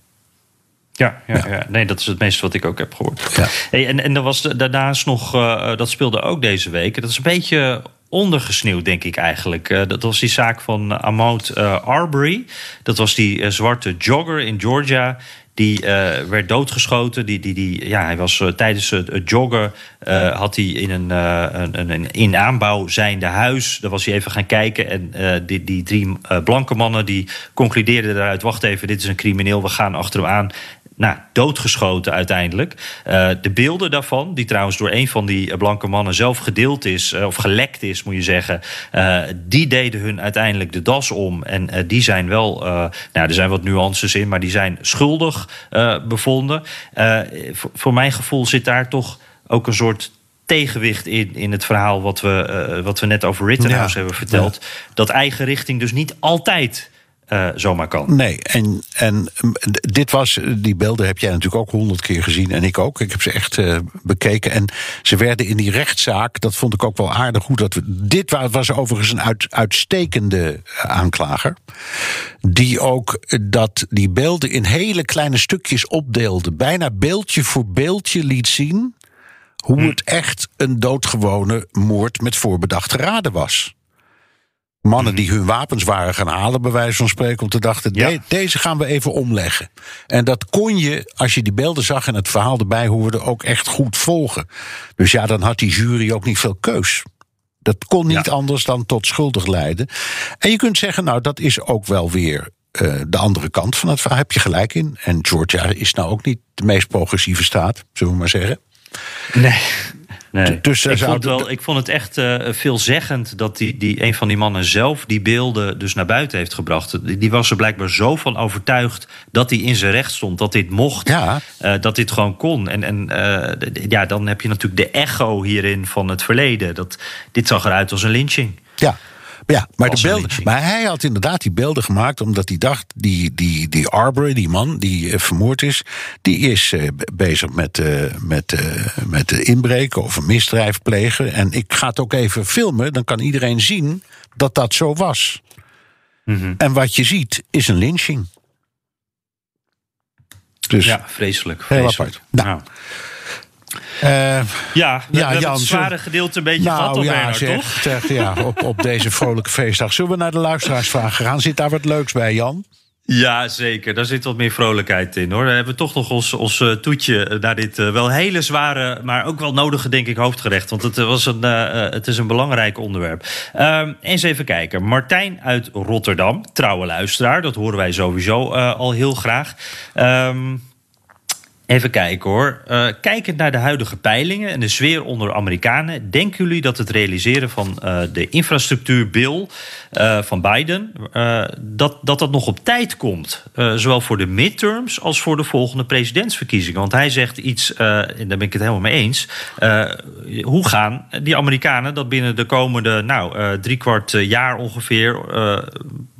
Speaker 1: Ja, ja, ja. nee, dat is het meeste wat ik ook heb gehoord.
Speaker 2: Ja.
Speaker 1: Hey, en, en er was daarnaast nog, eh, dat speelde ook deze week. Dat is een beetje ondergesneeuwd, denk ik eigenlijk. Dat was die zaak van Ahmaud eh, Arbery. Dat was die zwarte jogger in Georgia. Die eh, werd doodgeschoten. Die, die, die, ja, hij was eh, tijdens het, het joggen. eh, had hij in een, een, een, in aanbouw zijnde huis. Daar was hij even gaan kijken. En die, die drie blanke mannen die concludeerden daaruit: wacht even, dit is een crimineel. We gaan achter hem aan nou, doodgeschoten uiteindelijk. Eh, de beelden daarvan, die trouwens door een van die eh, blanke mannen zelf gedeeld is, eh, of gelekt is, moet je zeggen, die deden hun uiteindelijk de das om. En die zijn wel, nou, er zijn wat nuances in, maar die zijn schuldig bevonden. Voor, mijn gevoel zit daar toch ook een soort tegenwicht in, in het verhaal wat we, wat we net over Rittenhouse
Speaker 2: Ja,
Speaker 1: hebben verteld. Dat eigen richting dus niet altijd eh, zomaar kan.
Speaker 2: Nee, en, en dit was, die beelden heb jij natuurlijk ook honderd keer gezien en ik ook. Ik heb ze echt eh, bekeken. En ze werden in die rechtszaak, dat vond ik ook wel aardig hoe dat we. Dit wa- was overigens een uit, uitstekende aanklager. Die ook eh, dat die beelden in hele kleine stukjes opdeelde. Bijna beeldje voor beeldje liet zien hoe het echt een doodgewone moord met voorbedachte raden was. Mannen die hun wapens waren gaan halen, bij wijze van spreken, om te dachten:
Speaker 1: Ja.
Speaker 2: "De- deze gaan we even omleggen. En dat kon je, als je die beelden zag en het verhaal erbij hoorde, ook echt goed volgen. Dus ja, dan had die jury ook niet veel keus. Dat kon niet
Speaker 1: Ja.
Speaker 2: anders dan tot schuldig leiden. En je kunt zeggen, nou, dat is ook wel weer eh, de andere kant van het verhaal. Heb je gelijk in. En Georgia is nou ook niet de meest progressieve staat, zullen we maar zeggen.
Speaker 1: Nee. Nee.
Speaker 2: Dus,
Speaker 1: ik, vond wel, ik vond het echt eh, veelzeggend dat die, die, een van die mannen zelf die beelden dus naar buiten heeft gebracht. Die, die was er blijkbaar zo van overtuigd dat hij in zijn recht stond, dat dit mocht,
Speaker 2: Ja.
Speaker 1: eh, dat dit gewoon kon. En, en eh, ja, dan heb je natuurlijk de echo hierin van het verleden. Dat, dit zag eruit als een lynching.
Speaker 2: Ja. Ja, maar, de beelden, maar hij had inderdaad die beelden gemaakt omdat hij dacht: die, die, die Arbery, die man die eh, vermoord is, die is eh, be- bezig met, eh, met, met inbreken of een misdrijf plegen. En ik ga het ook even filmen, dan kan iedereen zien dat dat zo was.
Speaker 1: Mhm.
Speaker 2: En wat je ziet is een lynching. Dus
Speaker 1: Ja, vreselijk.
Speaker 2: Heel apart. Nou. Eh,
Speaker 1: ja, we,
Speaker 2: Ja,
Speaker 1: we hebben
Speaker 2: Jan,
Speaker 1: het
Speaker 2: zo-
Speaker 1: zware gedeelte een beetje gehad
Speaker 2: nou
Speaker 1: al
Speaker 2: ja, zeg,
Speaker 1: toch?
Speaker 2: zeg, ja op, op deze vrolijke feestdag. Zullen we naar de luisteraarsvragen gaan? Zit daar wat leuks bij, Jan?
Speaker 1: Ja, zeker. Daar zit wat meer vrolijkheid in hoor. We hebben toch nog ons, ons eh, toetje naar dit eh, wel hele zware, maar ook wel nodige, denk ik, hoofdgerecht. Want het, eh, was een, eh, eh, het is een belangrijk onderwerp. Ehm, eens even kijken. Martijn uit Rotterdam, trouwe luisteraar. Dat horen wij sowieso eh, al heel graag. Ehm, Even kijken hoor. Eh, kijkend naar de huidige peilingen en de sfeer onder Amerikanen, denken jullie dat het realiseren van eh, de infrastructuurbil eh, van Biden, dat, dat dat nog op tijd komt? Zowel voor de midterms als voor de volgende presidentsverkiezingen. Want hij zegt iets, en daar ben ik het helemaal mee eens. hoe gaan die Amerikanen dat binnen de komende nou, driekwart eh, jaar ongeveer,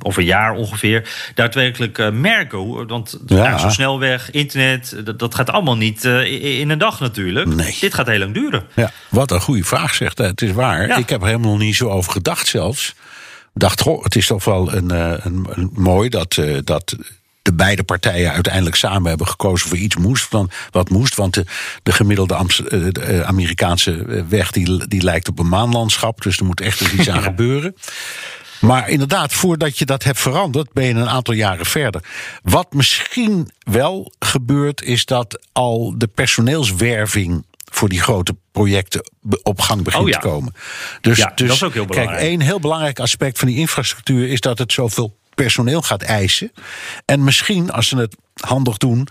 Speaker 1: of een jaar ongeveer, daadwerkelijk merken? Want
Speaker 2: Ja.
Speaker 1: ja. zo'n snelweg, internet, dat, dat gaat allemaal niet eh, in een dag natuurlijk.
Speaker 2: Nee.
Speaker 1: Dit gaat heel lang duren.
Speaker 2: Ja, wat een goede vraag zegt. hij. Het is waar.
Speaker 1: Ja.
Speaker 2: Ik heb er helemaal niet zo over gedacht zelfs. Ik dacht, goh, het is toch wel een, eh, een, een- mooi dat, eh, dat de beide partijen uiteindelijk samen hebben gekozen voor iets moest. Van, wat moest, want de, de gemiddelde Amst- de, Amerikaanse weg die, die lijkt op een maanlandschap. Dus er moet echt iets aan gebeuren. Maar inderdaad, voordat je dat hebt veranderd, ben je een aantal jaren verder. Wat misschien wel gebeurt, is dat al de personeelswerving voor die grote projecten op gang begint
Speaker 1: Oh ja.
Speaker 2: te komen. Dus,
Speaker 1: Ja,
Speaker 2: dus
Speaker 1: dat is ook heel belangrijk.
Speaker 2: Kijk, één heel belangrijk aspect van die infrastructuur is dat het zoveel personeel gaat eisen. En misschien, als ze het handig doen,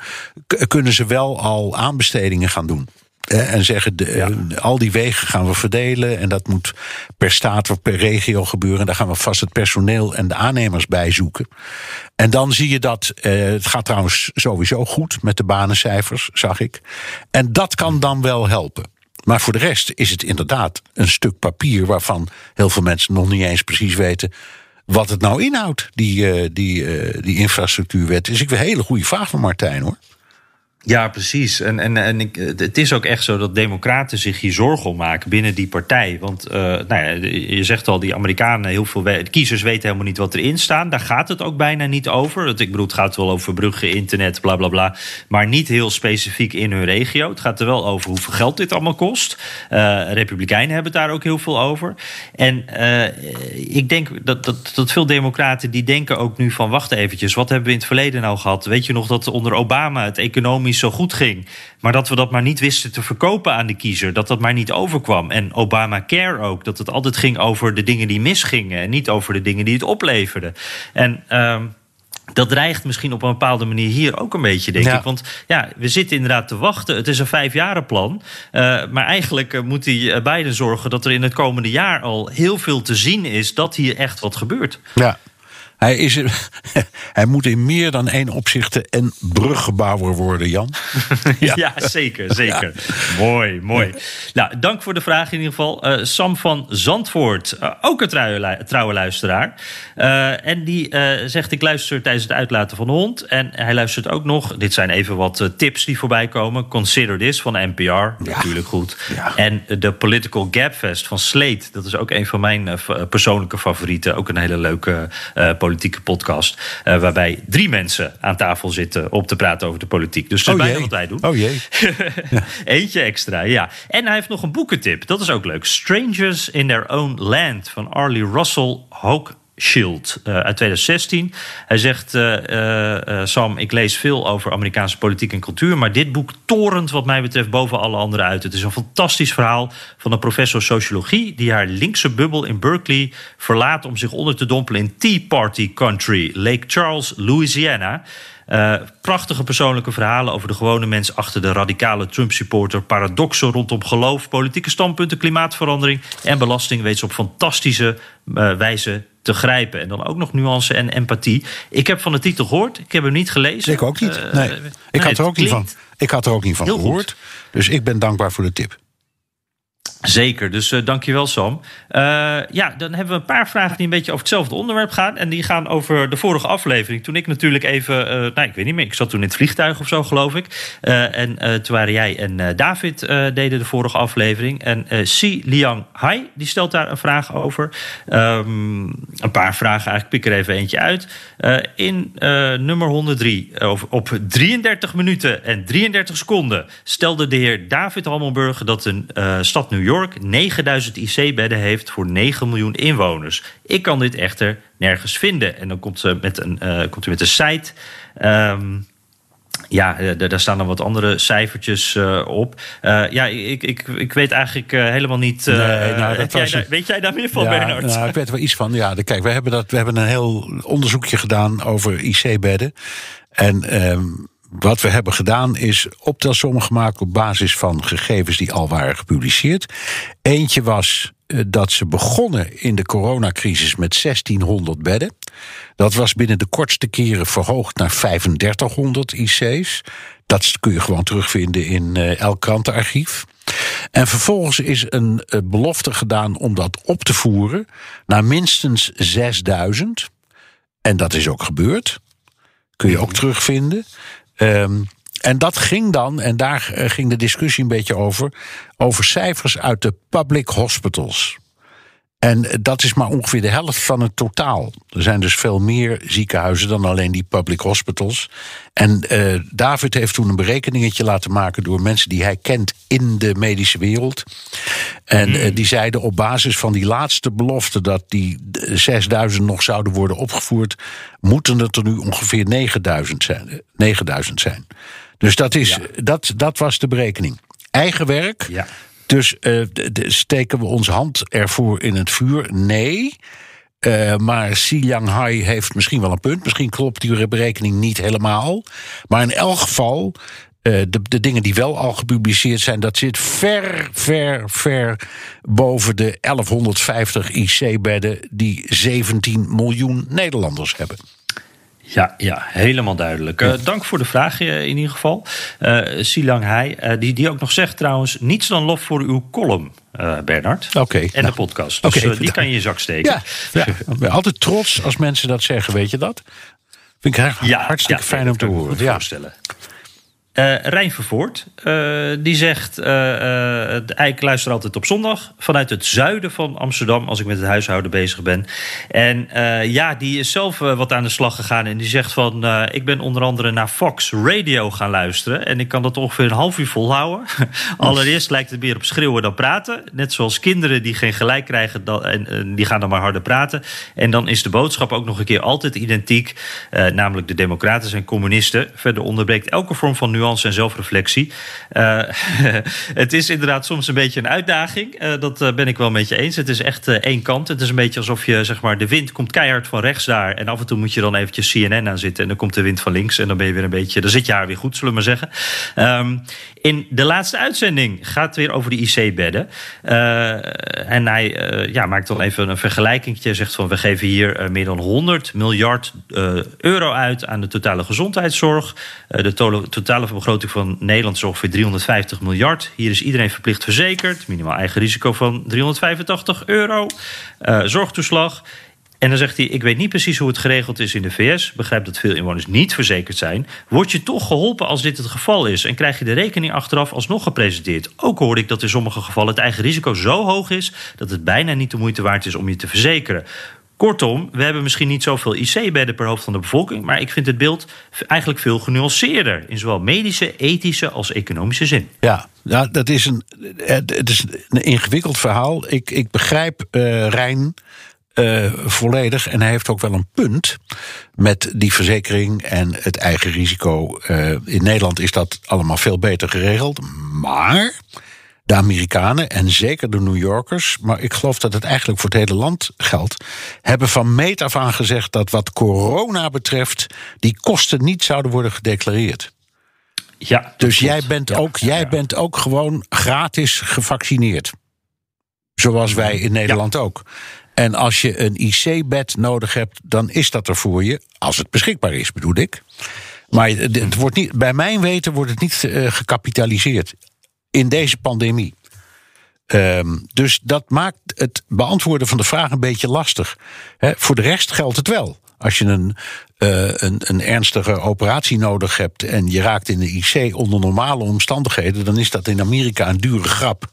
Speaker 2: kunnen ze wel al aanbestedingen gaan doen. En zeggen, de, eh, al die wegen gaan we verdelen. En dat moet per staat of per regio gebeuren. En daar gaan we vast het personeel en de aannemers bij zoeken. En dan zie je dat, eh, het gaat trouwens sowieso goed met de banencijfers, zag ik. En dat kan dan wel helpen. Maar voor de rest is het inderdaad een stuk papier waarvan heel veel mensen nog niet eens precies weten wat het nou inhoudt, die, eh, die, eh, die infrastructuurwet. Dus ik wil een hele goede vraag van Martijn hoor.
Speaker 1: Ja, precies. En, en, en ik, het is ook echt zo dat democraten zich hier zorgen om maken binnen die partij. Want eh, nou ja, je zegt al, die Amerikanen, heel veel kiezers weten helemaal niet wat erin staat. Daar gaat het ook bijna niet over. Het- Ik bedoel, het gaat wel over bruggen, internet, bla bla bla. Maar niet heel specifiek in hun regio. Het gaat er wel over hoeveel geld dit allemaal kost. Eh, Republikeinen hebben het daar ook heel veel over. En eh, ik denk dat, dat, dat veel democraten die denken ook nu van... wacht eventjes, wat hebben we in het verleden nou gehad? Weet je nog dat onder Obama het economisch zo goed ging... maar dat we dat maar niet wisten te verkopen aan de kiezer. Dat dat maar niet overkwam. En Obamacare ook, dat het altijd ging over de dingen die misgingen... en niet over de dingen die het opleverden. En... ehm, dat dreigt misschien op een bepaalde manier hier ook een beetje, denk
Speaker 2: Ja.
Speaker 1: ik. Want ja, we zitten inderdaad te wachten. Het is een vijfjarenplan. Uh, maar eigenlijk uh, moet die uh, Biden zorgen dat er in het komende jaar al heel veel te zien is dat hier echt wat gebeurt.
Speaker 2: Ja. Hij, is, hij moet in meer dan één opzichte een bruggebouwer worden, Jan.
Speaker 1: ja. zeker, zeker. Mooi, mooi. Nou, dank voor de vraag in ieder geval. Eh, Sam van Zandvoort, eh, ook een trouwe, trouwe luisteraar. Eh, en die zegt, ik luister tijdens het uitlaten van de hond. En hij luistert ook nog, dit zijn even wat tips die voorbij komen. Consider This van NPR, natuurlijk goed. En de Political Gapfest van Slate, dat is ook een van mijn persoonlijke favorieten. Ook een hele leuke politieke podcast. waarbij drie mensen aan tafel zitten om te praten over de politiek. Dus dat is oh bijna wat wij doen.
Speaker 2: Oh jee.
Speaker 1: Eentje extra, ja. En hij heeft nog een boekentip. Dat is ook leuk. Strangers in Their Own Land van Arlie Russell Hoke Shield uh, uit 2016. Hij zegt: uh, uh, Sam, ik lees veel over Amerikaanse politiek en cultuur, maar dit boek torent, wat mij betreft, boven alle andere uit. Het is een fantastisch verhaal van een professor sociologie die haar linkse bubbel in Berkeley verlaat om zich onder te dompelen in Tea Party Country, Lake Charles, Louisiana. Prachtige persoonlijke verhalen over de gewone mens achter de radicale Trump-supporter. Paradoxen rondom geloof, politieke standpunten, klimaatverandering en belasting weet ze op fantastische wijze te grijpen. En dan ook nog nuance en empathie. Ik heb van de titel gehoord, ik heb hem niet gelezen.
Speaker 2: Ik ook niet. Uh, nee. Ik, had er ook niet van, ik had er ook niet van gehoord. Goed. Dus ik ben dankbaar voor de tip.
Speaker 1: Zeker, dus uh, dankjewel Sam. Uh, ja, dan hebben we een paar vragen die een beetje over hetzelfde onderwerp gaan. En die gaan over de vorige aflevering. Toen ik natuurlijk even, uh, nou ik weet niet meer, ik zat toen in het vliegtuig of zo geloof ik. en toen waren jij en David deden de vorige aflevering. En Si Liang Hai, die stelt daar een vraag over. Um, een paar vragen, eigenlijk pik er even eentje uit. in nummer 103, over, op 33 minuten en 33 seconden... stelde de heer David Hammelburg dat een stad New York York 9000 IC-bedden heeft voor 9 miljoen inwoners. Ik kan dit echter nergens vinden. En dan komt, ze met een, uh, komt u met een site. Um, ja, eh, daar staan dan wat andere cijfertjes uh, op. Uh, ja, ik, ik, ik weet eigenlijk helemaal niet. Nee, nou, dat weet jij daar meer van,
Speaker 2: ja,
Speaker 1: Bernard?
Speaker 2: Nou, ik weet er wel iets van. Ja, kijk, we hebben, dat, we hebben een heel onderzoekje gedaan over IC-bedden. En um, wat we hebben gedaan is optelsommen gemaakt op basis van gegevens die al waren gepubliceerd. Eentje was uh, dat ze begonnen in de coronacrisis met 1600 bedden. Dat was binnen de kortste keren verhoogd naar 3500 IC's. Dat kun je gewoon terugvinden in uh, elk krantenarchief. En vervolgens is een uh, belofte gedaan om dat op te voeren naar minstens 6000. En dat is ook gebeurd. Kun je ook terugvinden. Um, en dat ging dan, en daar eh, ging de discussie een beetje over, over cijfers uit de public hospitals. En dat is maar ongeveer de helft van het totaal. Er zijn dus veel meer ziekenhuizen dan alleen die public hospitals. En uh, David heeft toen een berekeningetje laten maken door mensen die hij kent in de medische wereld. En uh, die zeiden op basis van die laatste belofte dat die 6000 nog zouden worden opgevoerd, moeten het er nu ongeveer 9000 zijn. 9000 zijn. Dus dat, is, ja. dat, dat was de berekening. Eigen werk. Ja. Dus uh, steken we onze hand ervoor in het vuur? Nee. Uh, maar Xi Hai heeft misschien wel een punt. Misschien klopt die berekening niet helemaal. Maar in elk geval, uh, de, de dingen die wel al gepubliceerd zijn, dat zit ver, ver, ver boven de 1150 IC-bedden die 17 miljoen Nederlanders hebben.
Speaker 1: Ja, ja, helemaal duidelijk. Uh, dank voor de vraag uh, in ieder geval. Uh, Silang Hai, die, die ook nog zegt trouwens... niets dan lof voor uw column, Bernard.
Speaker 2: Oké. Okay,
Speaker 1: en nou, de podcast. Dus okay, die kan je in je zak steken.
Speaker 2: Ja, ja, altijd trots als mensen dat zeggen, weet je dat? Vind ik ja, hartstikke ja, fijn om te horen.
Speaker 1: Ja. voorstellen. Uh, Rijn Vervoort, uh, die zegt... Uh, ik luister altijd op zondag vanuit het zuiden van Amsterdam... als ik met het huishouden bezig ben. En ja, die is zelf wat aan de slag gegaan. En die zegt van... ik ben onder andere naar Fox Radio gaan luisteren. En ik kan dat ongeveer een half uur volhouden. Allereerst lijkt het meer op schreeuwen dan praten. Net zoals kinderen die geen gelijk krijgen... Dan, en die gaan dan maar harder praten. En dan is de boodschap ook nog een keer altijd identiek. namelijk de democraten zijn communisten. Verder onderbreekt elke vorm van nu en zelfreflectie. Uh, het is inderdaad soms een beetje een uitdaging. Uh, dat uh, ben ik wel met je eens. Het is echt één kant. Het is een beetje alsof je, zeg maar, de wind komt keihard van rechts daar. En af en toe moet je dan eventjes CNN aan zitten. En dan komt de wind van links. En dan ben je weer een beetje, dan zit je haar weer goed, zullen we maar zeggen. Um, in de laatste uitzending gaat het weer over de IC-bedden. en hij ja, maakt dan even een vergelijking. Zegt van, we geven hier meer dan 100 miljard euro uit aan de totale gezondheidszorg. de totale begroting van Nederland is ongeveer 350 miljard. Hier is iedereen verplicht verzekerd. Minimaal eigen risico van 385 euro. Zorgtoeslag. En dan zegt hij: Ik weet niet precies hoe het geregeld is in de VS. Begrijp dat veel inwoners niet verzekerd zijn. Word je toch geholpen als dit het geval is? En krijg je de rekening achteraf alsnog gepresenteerd? Ook hoor ik dat in sommige gevallen het eigen risico zo hoog is dat het bijna niet de moeite waard is om je te verzekeren. Kortom, we hebben misschien niet zoveel IC-bedden per hoofd van de bevolking, maar ik vind het beeld eigenlijk veel genuanceerder in zowel medische, ethische als economische zin.
Speaker 2: Ja, nou, dat is een, het is een ingewikkeld verhaal. Ik, ik begrijp uh, Rijn. Uh, volledig. En hij heeft ook wel een punt met die verzekering en het eigen risico. Uh, in Nederland is dat allemaal veel beter geregeld. Maar de Amerikanen en zeker de New Yorkers, maar ik geloof dat het eigenlijk voor het hele land geldt, hebben van meet af aan gezegd dat wat corona betreft die kosten niet zouden worden gedeclareerd.
Speaker 1: Ja,
Speaker 2: dus jij bent, ook, jij bent ook gewoon gratis gevaccineerd. Zoals wij in Nederland ook. En als je een IC-bed nodig hebt, dan is dat er voor je. Als het beschikbaar is, bedoel ik. Maar het wordt niet, bij mijn weten wordt het niet uh, gecapitaliseerd in deze pandemie. Um, dus dat maakt het beantwoorden van de vraag een beetje lastig. Voor de rest geldt het wel. Als je een, uh, een, een, ernstige operatie nodig hebt en je raakt in de IC onder normale omstandigheden, dan is dat in Amerika een dure grap.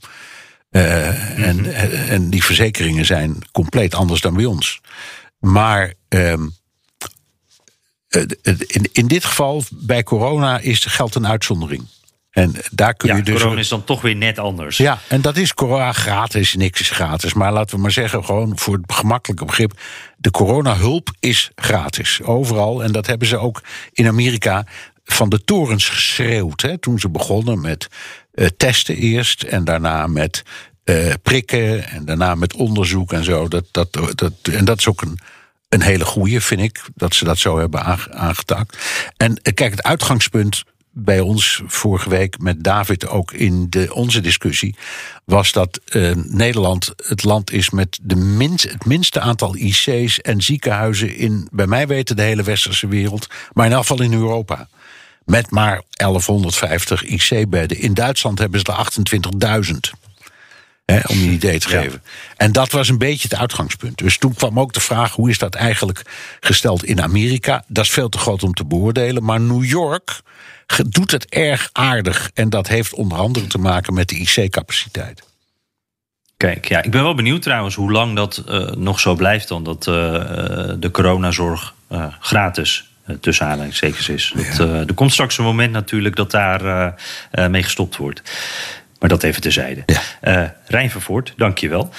Speaker 2: Uh, mm-hmm. en, en die verzekeringen zijn compleet anders dan bij ons. Maar um, in, in dit geval, bij corona, is, geldt een uitzondering. En daar kun
Speaker 1: ja,
Speaker 2: je dus.
Speaker 1: Corona is dan toch weer net anders.
Speaker 2: Ja, en dat is corona gratis, niks is gratis. Maar laten we maar zeggen, gewoon voor het gemakkelijke begrip. De coronahulp is gratis. Overal. En dat hebben ze ook in Amerika van de torens geschreeuwd. Hè, toen ze begonnen met testen eerst en daarna met uh, prikken en daarna met onderzoek en zo. Dat, dat, dat, en dat is ook een, een hele goeie, vind ik, dat ze dat zo hebben aangetakt. En uh, kijk, het uitgangspunt bij ons vorige week met David ook in de, onze discussie, was dat Nederland het land is met de minst, het minste aantal IC's en ziekenhuizen in, bij mij weten, de hele westerse wereld, maar in afval in Europa. Met maar 1150 IC-bedden. In Duitsland hebben ze er 28.000. Hè, om je een idee te geven. En dat was een beetje het uitgangspunt. Dus toen kwam ook de vraag: hoe is dat eigenlijk gesteld in Amerika? Dat is veel te groot om te beoordelen. Maar New York doet het erg aardig. En dat heeft onder andere te maken met de IC-capaciteit.
Speaker 1: Kijk, ja, ik ben wel benieuwd trouwens hoe lang dat uh, nog zo blijft dan dat uh, de coronazorg uh, gratis tussen aanhalingstekens is. Ja. Dat, er komt straks een moment natuurlijk dat daar mee gestopt wordt. Maar dat even terzijde. Ja. Rijn Vervoort, dank je wel.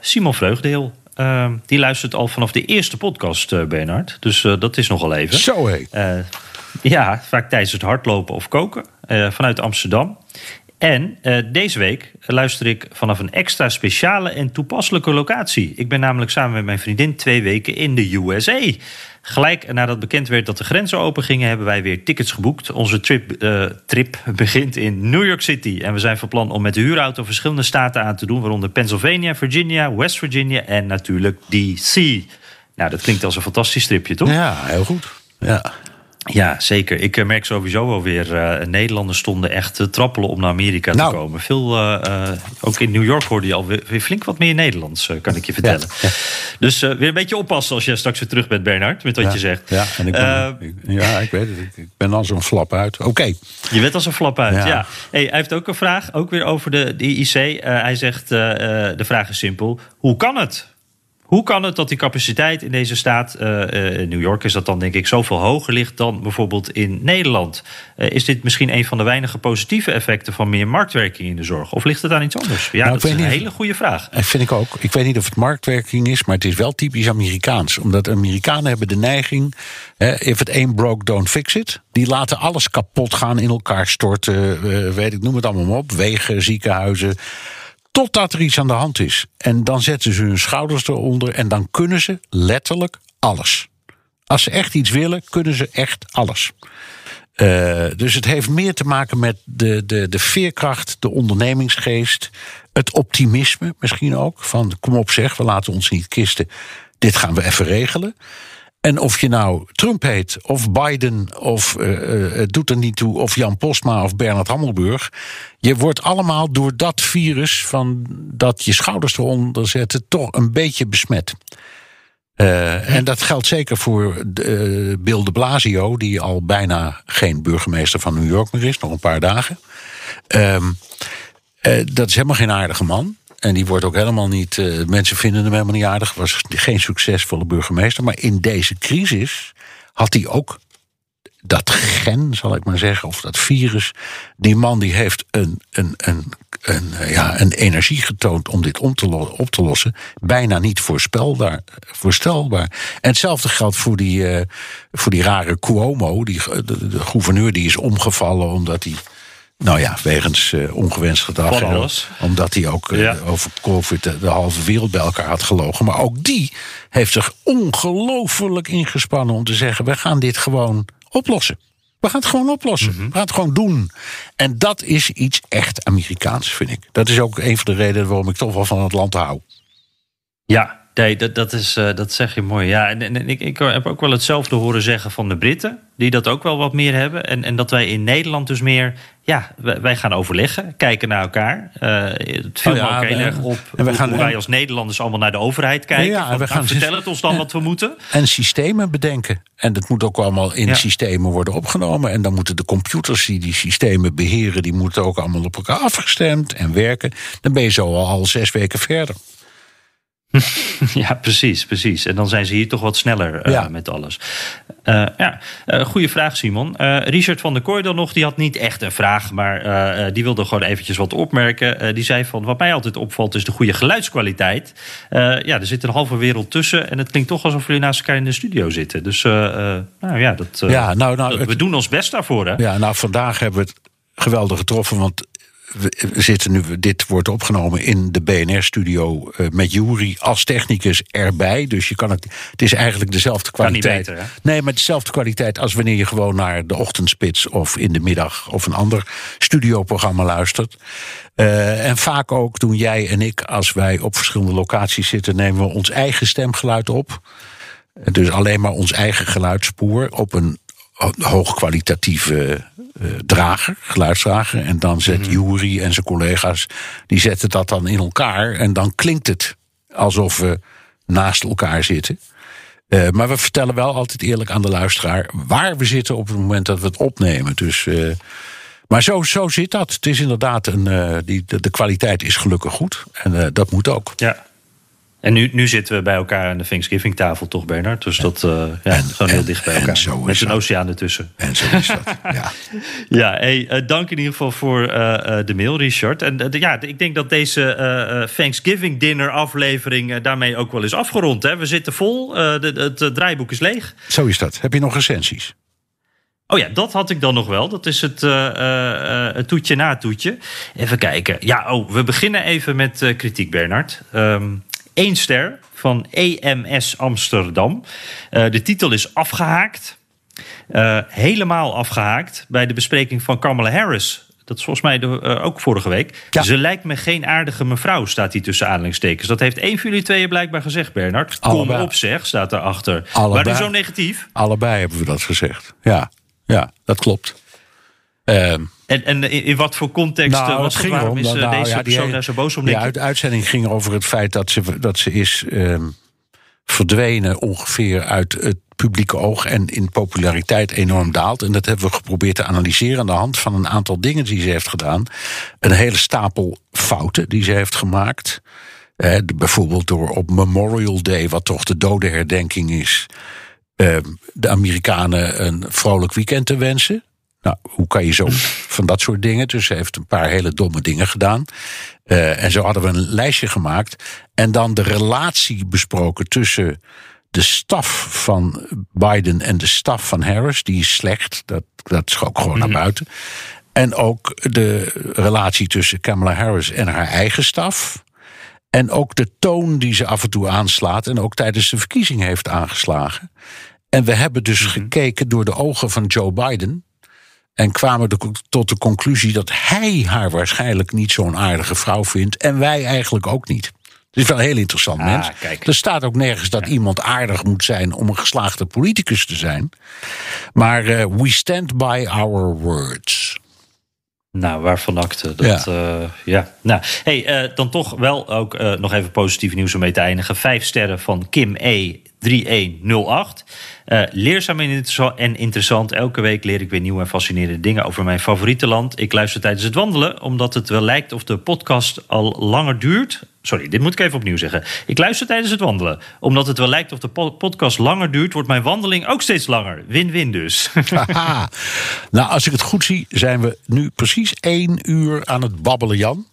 Speaker 1: Simon Vreugdeel, die luistert al vanaf de eerste podcast, Bernard. Dus dat is nogal even.
Speaker 2: Zo hé.
Speaker 1: Ja, vaak tijdens het hardlopen of koken uh, vanuit Amsterdam. En uh, deze week luister ik vanaf een extra speciale en toepasselijke locatie. Ik ben namelijk samen met mijn vriendin twee weken in de USA. Gelijk nadat bekend werd dat de grenzen open gingen, hebben wij weer tickets geboekt. Onze trip, uh, trip begint in New York City. En we zijn van plan om met de huurauto verschillende staten aan te doen, waaronder Pennsylvania, Virginia, West Virginia en natuurlijk DC. Nou, dat klinkt als een fantastisch stripje, toch?
Speaker 2: Ja, heel goed. Ja.
Speaker 1: Ja, zeker. Ik eh, merk sowieso wel weer, uh, Nederlanders stonden echt te trappelen om naar Amerika
Speaker 2: nou.
Speaker 1: te komen. Veel, uh, ook in New York hoorde je alweer weer flink wat meer Nederlands, kan ik je vertellen. Ja, ja. Dus weer een beetje oppassen als jij straks weer terug bent, Bernard, met wat
Speaker 2: ja,
Speaker 1: je zegt.
Speaker 2: Ja, en ik ben, ik, ja, ik weet het. Ik ben als een flap uit. Oké. Okay.
Speaker 1: Je bent als een flap uit, ja. Hey, hij heeft ook een vraag, ook weer over de, de IC. hij zegt, de vraag is simpel. Hoe kan het? Hoe kan het dat die capaciteit in deze staat, uh, in New York is dat dan denk ik zoveel hoger ligt dan bijvoorbeeld in Nederland? Uh, is dit misschien een van de weinige positieve effecten van meer marktwerking in de zorg? Of ligt het aan iets anders? Ja, nou, dat is een hele goede vraag.
Speaker 2: Dat vind ik ook. Ik weet niet of het marktwerking is, maar het is wel typisch Amerikaans. Omdat Amerikanen hebben de neiging, if it ain't broke, don't fix it. Die laten alles kapot gaan, in elkaar storten, weet ik, noem het allemaal op. Wegen, ziekenhuizen. Totdat er iets aan de hand is. En dan zetten ze hun schouders eronder en dan kunnen ze letterlijk alles. Als ze echt iets willen, kunnen ze echt alles. Uh, dus het heeft meer te maken met de, de, de veerkracht, de ondernemingsgeest, het optimisme misschien ook. Van kom op zeg, we laten ons niet kisten. Dit gaan we even regelen. En of je nou Trump heet, of Biden, of uh, het doet er niet toe, of Jan Postma of Bernard Hammelburg. Je wordt allemaal door dat virus van dat je schouders eronder zetten, toch een beetje besmet. Uh, en dat geldt zeker voor uh, Bill de Blasio, die al bijna geen burgemeester van New York meer is, nog een paar dagen. Um, dat is helemaal geen aardige man. En die wordt ook helemaal niet. Uh, mensen vinden hem helemaal niet aardig. Was geen succesvolle burgemeester. Maar in deze crisis had hij ook dat gen, zal ik maar zeggen, of dat virus. Die man die heeft een, een, een, een, ja, een energie getoond om dit om te op te lossen. Bijna niet voorspelbaar. voorstelbaar. En hetzelfde geldt voor die, uh, voor die rare Cuomo, die, de, de, gouverneur die is omgevallen omdat hij nou ja, wegens uh, ongewenst gedrag. Omdat hij ook uh, over COVID de, de, halve wereld bij elkaar had gelogen. Maar ook die heeft zich ongelooflijk ingespannen om te zeggen: we gaan dit gewoon oplossen. We gaan het gewoon oplossen. Mm -hmm. We gaan het gewoon doen. En dat is iets echt Amerikaans, vind ik. Dat is ook een van de redenen waarom ik toch wel van het land hou.
Speaker 1: Ja, Nee, dat, dat, is, uh, dat zeg je mooi. Ja, en, en ik, ik heb ook wel hetzelfde horen zeggen van de Britten, die dat ook wel wat meer hebben. En, en dat wij in Nederland dus meer, ja, wij, gaan overleggen, kijken naar elkaar. Uh, het viel oh ja, ook heel erg op en we gaan, hoe wij als Nederlanders allemaal naar de overheid kijken. Ja, we gaan, nou, vertel het ons dan wat we moeten.
Speaker 2: En systemen bedenken. En dat moet ook allemaal in systemen worden opgenomen. En dan moeten de computers die die systemen beheren, die moeten ook allemaal op elkaar afgestemd en werken. Dan ben je zo al zes weken verder.
Speaker 1: ja, precies, precies. En dan zijn ze hier toch wat sneller uh, met alles. Uh, ja, uh, goede vraag, Simon. Richard van der Kooi dan nog, die had niet echt een vraag, maar die wilde gewoon eventjes wat opmerken. die zei van, wat mij altijd opvalt is de goede geluidskwaliteit. ja, er zit een halve wereld tussen en het klinkt toch alsof jullie naast elkaar in de studio zitten. Dus nou ja, dat, ja nou, nou, dat, we doen ons best daarvoor. Hè?
Speaker 2: Ja, nou vandaag hebben we het geweldig getroffen, want we zitten nu, dit wordt opgenomen in de BNR-studio uh, met Jury als technicus erbij. Dus je kan het. Het is eigenlijk dezelfde kwaliteit.
Speaker 1: Beter,
Speaker 2: nee, maar dezelfde kwaliteit als wanneer je gewoon naar de ochtendspits of in de middag of een ander studioprogramma luistert. Uh, en vaak ook doen jij en ik, als wij op verschillende locaties zitten, nemen we ons eigen stemgeluid op. Dus alleen maar ons eigen geluidsspoor op een hoogkwalitatieve uh, drager, geluidsdrager. En dan zet mm Jury en zijn collega's, die zetten dat dan in elkaar. En dan klinkt het alsof we naast elkaar zitten. Uh, maar we vertellen wel altijd eerlijk aan de luisteraar waar we zitten op het moment dat we het opnemen. Dus, uh, maar zo, zo zit dat. Het is inderdaad een. die, de, de, kwaliteit is gelukkig goed. En dat moet ook.
Speaker 1: Ja. En nu, nu zitten we bij elkaar aan de Thanksgiving-tafel, toch, Bernard? Dus dat uh, ja, en, gewoon heel dicht bij elkaar. Zo Met een oceaan ertussen.
Speaker 2: En zo is dat, ja.
Speaker 1: ja, hey, uh, dank in ieder geval voor uh, de mail, Richard. En ja, ik denk dat deze Thanksgiving-dinner-aflevering daarmee ook wel is afgerond. Hè? We zitten vol, de, het draaiboek is leeg.
Speaker 2: Zo is dat. Heb je nog recensies?
Speaker 1: Oh ja, dat had ik dan nog wel. Dat is het, uh, uh, het toetje na toetje. Even kijken. Ja, oh, we beginnen even met uh, kritiek, Bernard. Um, één ster van EMS Amsterdam. Uh, de titel is afgehaakt. Uh, helemaal afgehaakt bij de bespreking van Kamala Harris. Dat is volgens mij de, uh, ook vorige week. Ja. Ze lijkt me geen aardige mevrouw, staat hij tussen aanhalingstekens. Dat heeft één van jullie tweeën blijkbaar gezegd, Bernard. Kom op zeg, staat daarachter. Allebei. Waarom zo negatief?
Speaker 2: Allebei hebben we dat gezegd. Ja, ja dat klopt.
Speaker 1: Ehm, en, en in, wat voor context nou, eh, was het? Waarom is nou, deze ja, persoon daar zo boos om?
Speaker 2: Ja, de uitzending ging over het feit dat ze, dat ze is um, verdwenen ongeveer uit het publieke oog en in populariteit enorm daalt. En dat hebben we geprobeerd te analyseren aan de hand van een aantal dingen die ze heeft gedaan. Een hele stapel fouten die ze heeft gemaakt. Eh, bijvoorbeeld door op Memorial Day, wat toch de dodenherdenking is, eh, de Amerikanen een vrolijk weekend te wensen. Nou, hoe kan je zo van dat soort dingen? Dus ze heeft een paar hele domme dingen gedaan. Eh, en zo hadden we een lijstje gemaakt. En dan de relatie besproken tussen de staf van Biden en de staf van Harris. Die is slecht. Dat, dat ook gewoon naar buiten. En ook de relatie tussen Kamala Harris en haar eigen staf. En ook de toon die ze af en toe aanslaat. En ook tijdens de verkiezing heeft aangeslagen. En we hebben dus gekeken door de ogen van Joe Biden. En kwamen de- tot de conclusie dat hij haar waarschijnlijk niet zo'n aardige vrouw vindt. En wij eigenlijk ook niet. Het is wel een heel interessant
Speaker 1: Ah,
Speaker 2: mens.
Speaker 1: kijk.
Speaker 2: Er staat ook nergens dat iemand aardig moet zijn om een geslaagde politicus te zijn. Maar eh, we stand by our words.
Speaker 1: Nou, waarvan akte. Dat, ja. ja. Nou, hey, eh, dan toch wel ook eh, nog even positief nieuws om mee te eindigen. Vijf sterren van Kim E. 3108. Eh, leerzaam en interessant. Elke week leer ik weer nieuwe en fascinerende dingen over mijn favoriete land. Ik luister tijdens het wandelen, omdat het wel lijkt of de podcast al langer duurt. Sorry, dit moet ik even opnieuw zeggen. Ik luister tijdens het wandelen. Omdat het wel lijkt of de po- podcast langer duurt, wordt mijn wandeling ook steeds langer. Win-win dus.
Speaker 2: Nou, als ik het goed zie, zijn we nu precies één uur aan het babbelen, Jan.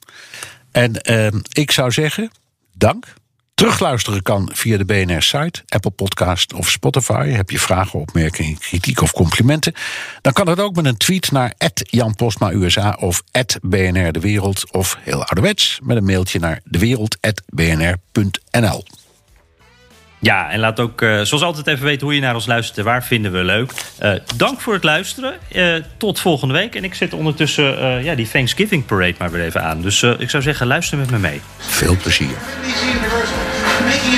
Speaker 2: En ehm, ik zou zeggen, dank. Terugluisteren kan via de BNR-site, Apple Podcast of Spotify. Heb je vragen, opmerkingen, kritiek of complimenten? Dan kan het ook met een tweet naar Jan Postma USA of BNR De Wereld. Of heel ouderwets met een mailtje naar dewereld.bnr.nl.
Speaker 1: Ja, en laat ook eh, zoals altijd even weten hoe je naar ons luistert en waar vinden we leuk. Eh, dank voor het luisteren. Eh, tot volgende week. En ik zet ondertussen eh, ja, die Thanksgiving Parade maar weer even aan. Dus eh, ik zou zeggen, luister met me mee.
Speaker 2: Veel plezier.
Speaker 6: NBC Universal making